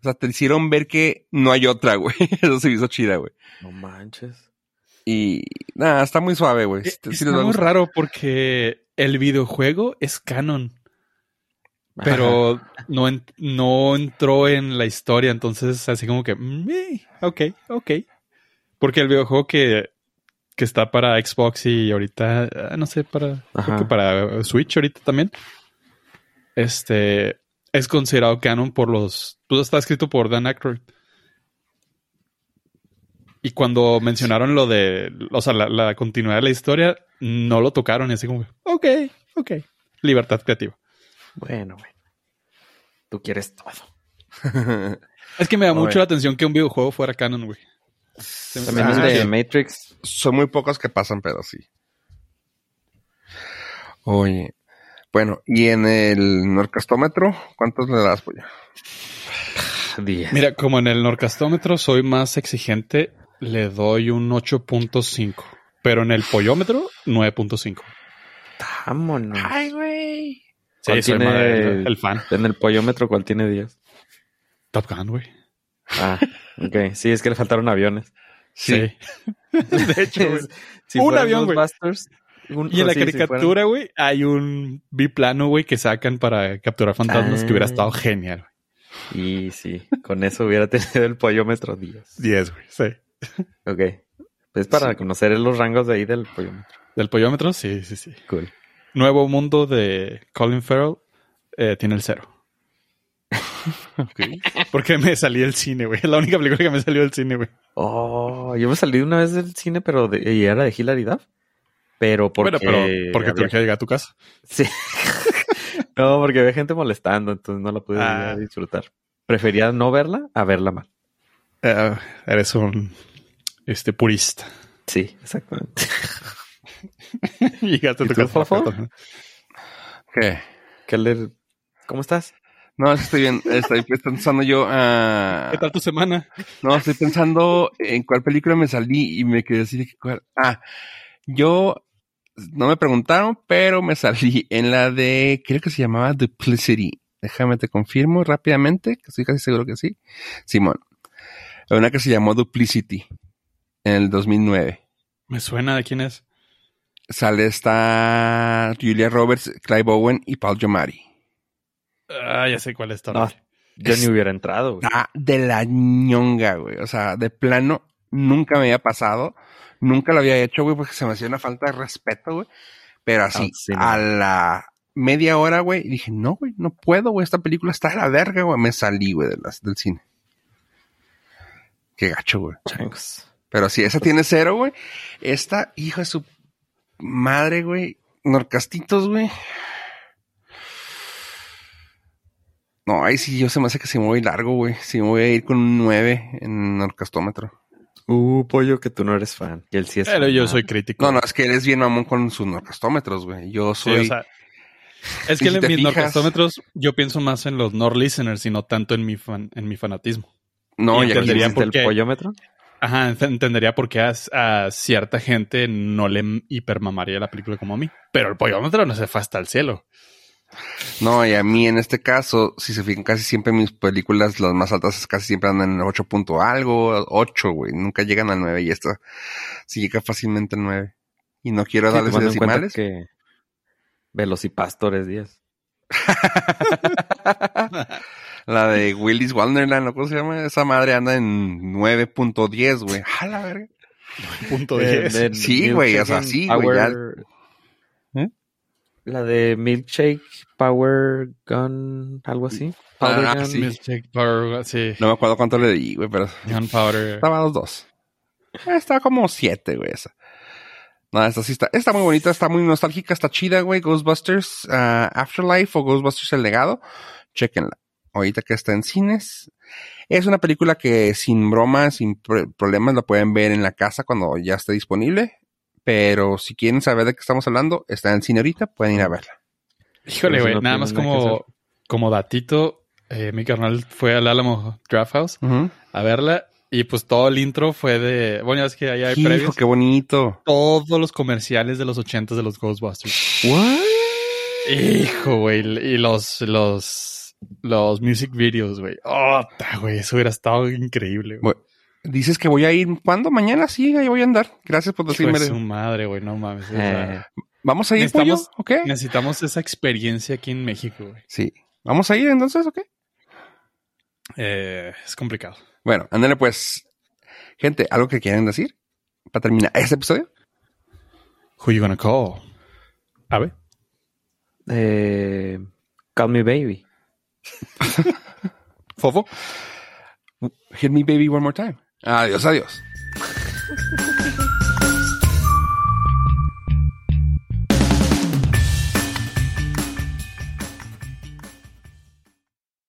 O sea, te hicieron ver que no hay otra, [laughs] güey. Eso se hizo chida, güey. No manches. Y nada, está muy suave, güey. Sí Está va a muy raro porque el videojuego es canon, pero no, en- no entró en la historia, entonces así como que, mm, eh, ok, ok. Porque el videojuego que, que está para Xbox y ahorita, ah, no sé, para, creo Ajá. que para Switch ahorita también, este, es considerado canon por los, todo está escrito por Dan Aykroyd. Y cuando mencionaron lo de, o sea, la, la continuidad de la historia, no lo tocaron y así como, ok, ok, libertad creativa. Bueno, bueno. Tú quieres todo. Es que me da [laughs] mucho la atención que un videojuego fuera canon, güey. También Ah, de sí. Matrix. Son muy pocos que pasan, pero sí. Oye. Bueno, y en el norcastómetro, ¿cuántos le das, pollo? 10. [sighs] Mira, como en el norcastómetro soy más exigente, le doy un 8.5. Pero en el pollómetro, 9.5. Vámonos. güey. Sí, ¿Cuál soy tiene más el, el fan. En el pollómetro, ¿cuál tiene 10? Top Gun, güey. Ah, ok. Sí, es que le faltaron aviones. Sí. [laughs] de hecho. [laughs] Si Un avión, güey. Un- Y en la sí, caricatura, güey, hay un biplano, güey, que sacan para capturar fantasmas Ah. que hubiera estado genial. fueran- Y sí, con eso hubiera [laughs] tenido el pollómetro 10. 10, güey, sí. Ok. Es para conocer los rangos de ahí del pollómetro. Del pollómetro, sí, sí, sí. Cool. Nuevo Mundo de Colin Farrell eh, tiene el cero. [laughs] Porque me salí del cine, güey. Es la única película que me salió del cine, güey. Oh, yo me salí una vez del cine, pero de, y era de Hilary Duff. Pero porque... bueno, pero porque había- tuve que llegar a tu casa. Sí. [laughs] no, porque había gente molestando, entonces no la pude Ah. disfrutar. Prefería no verla a verla mal. Eh, eres un este purista. Sí, exactamente. [laughs] Llegaste a ¿Y tu casa. ¿Qué? Keller, ¿cómo estás? No, estoy bien. Estoy pensando yo a... ¿Qué tal tu semana? No, estoy pensando en cuál película me salí y me quedé así de que cuál. Ah, yo no me preguntaron, pero me salí en la de, creo que se llamaba Duplicity. Déjame te confirmo rápidamente, que estoy casi seguro que sí. Simón. Una que se llamó Duplicity en el 2009. Me suena de quién es. Sale esta Julia Roberts, Clive Owen y Paul Giamatti. Ah, ya sé cuál es. No, yo Es- ni hubiera entrado, güey. Está de la ñonga, güey. O sea, de plano, nunca me había pasado. Nunca lo había hecho, güey, porque se me hacía una falta de respeto, güey. Pero así, Ah, sí, no. a la media hora, güey, dije, no, güey, no puedo, güey. Esta película está de la verga, güey. Me salí, güey, de las- del cine. Qué gacho, güey. Changos. Pero sí, esa tiene cero, güey. Esta, hijo de su madre, güey. Norcastitos, güey. No, ahí sí, yo se me hace que sí me voy largo, güey. Sí me voy a ir con un 9 en Norcastómetro. Uh, pollo, que tú no eres fan. Y él sí es Pero fan. yo soy crítico. No, no, es que eres bien mamón con sus Norcastómetros, güey. Yo Sí, soy... o sea, es que [laughs] si en mis fijas- norcastómetros yo pienso más en los nor listeners y no tanto en mi fan, en mi fanatismo. no, y ya entendería ¿Existe por el qué. pollómetro? Ajá, ent- entendería por qué a, a cierta gente no le hipermamaría la película como a mí. Pero el pollómetro no se fue hasta el cielo. No, y a mí en este caso, si se fijan, casi siempre mis películas, las más altas, casi siempre andan en 8 punto algo, 8, güey. Nunca llegan al 9 y esta sí llega fácilmente al 9. Y no quiero Sí, darles decimales. que Velocipastores 10. [laughs] La de Willis Wonderland, ¿no? ¿cómo se llama? Esa madre anda en 9.10, güey. ¡A la verga! Punto Eh, 10. de Sí, güey, o sea, sí, güey, ya. Power-. La de Milkshake Power Gun, algo así. Powder Ah, Gun. sí. Milkshake Power, sí. No me acuerdo cuánto le di, güey, pero Gunpowder. estaba a los dos. Eh, Estaba como 7, güey, esa. No, esta sí está, está muy bonita, está muy nostálgica, está chida, güey. Ghostbusters ah, Afterlife o Ghostbusters El Legado. Chequenla. Ahorita que está en cines. Es una película que sin bromas, sin pro- problemas, la pueden ver en la casa cuando ya esté disponible. Pero si quieren saber de qué estamos hablando, está en cine ahorita, pueden ir a verla. Híjole, si güey, no nada más como, como datito, eh, mi carnal fue al Álamo Draft House a verla y pues todo el intro fue de, bueno, ya es que allá hay Hijo, previos, qué bonito. todos los comerciales de los ochentas de los Ghostbusters. What? Hijo, güey, y los, los, los music videos, güey. Oh, güey, eso hubiera estado increíble, güey. Dices que voy a ir, ¿cuándo? Mañana sí, ahí voy a andar. Gracias por decirme. de su madre, güey, no mames. o sea, Eh, ¿Vamos a ir, pollo? Necesitamos- ¿Ok? necesitamos esa experiencia aquí en México, güey. Sí. ¿Vamos a ir entonces? ¿Ok? Eh, es complicado. Bueno, ándale pues. Gente, ¿algo que quieran decir? Para terminar este episodio. Who you gonna call? A ver. eh, Call Me Baby. [laughs] Fofo. Hit me baby one more time. Adiós, adiós.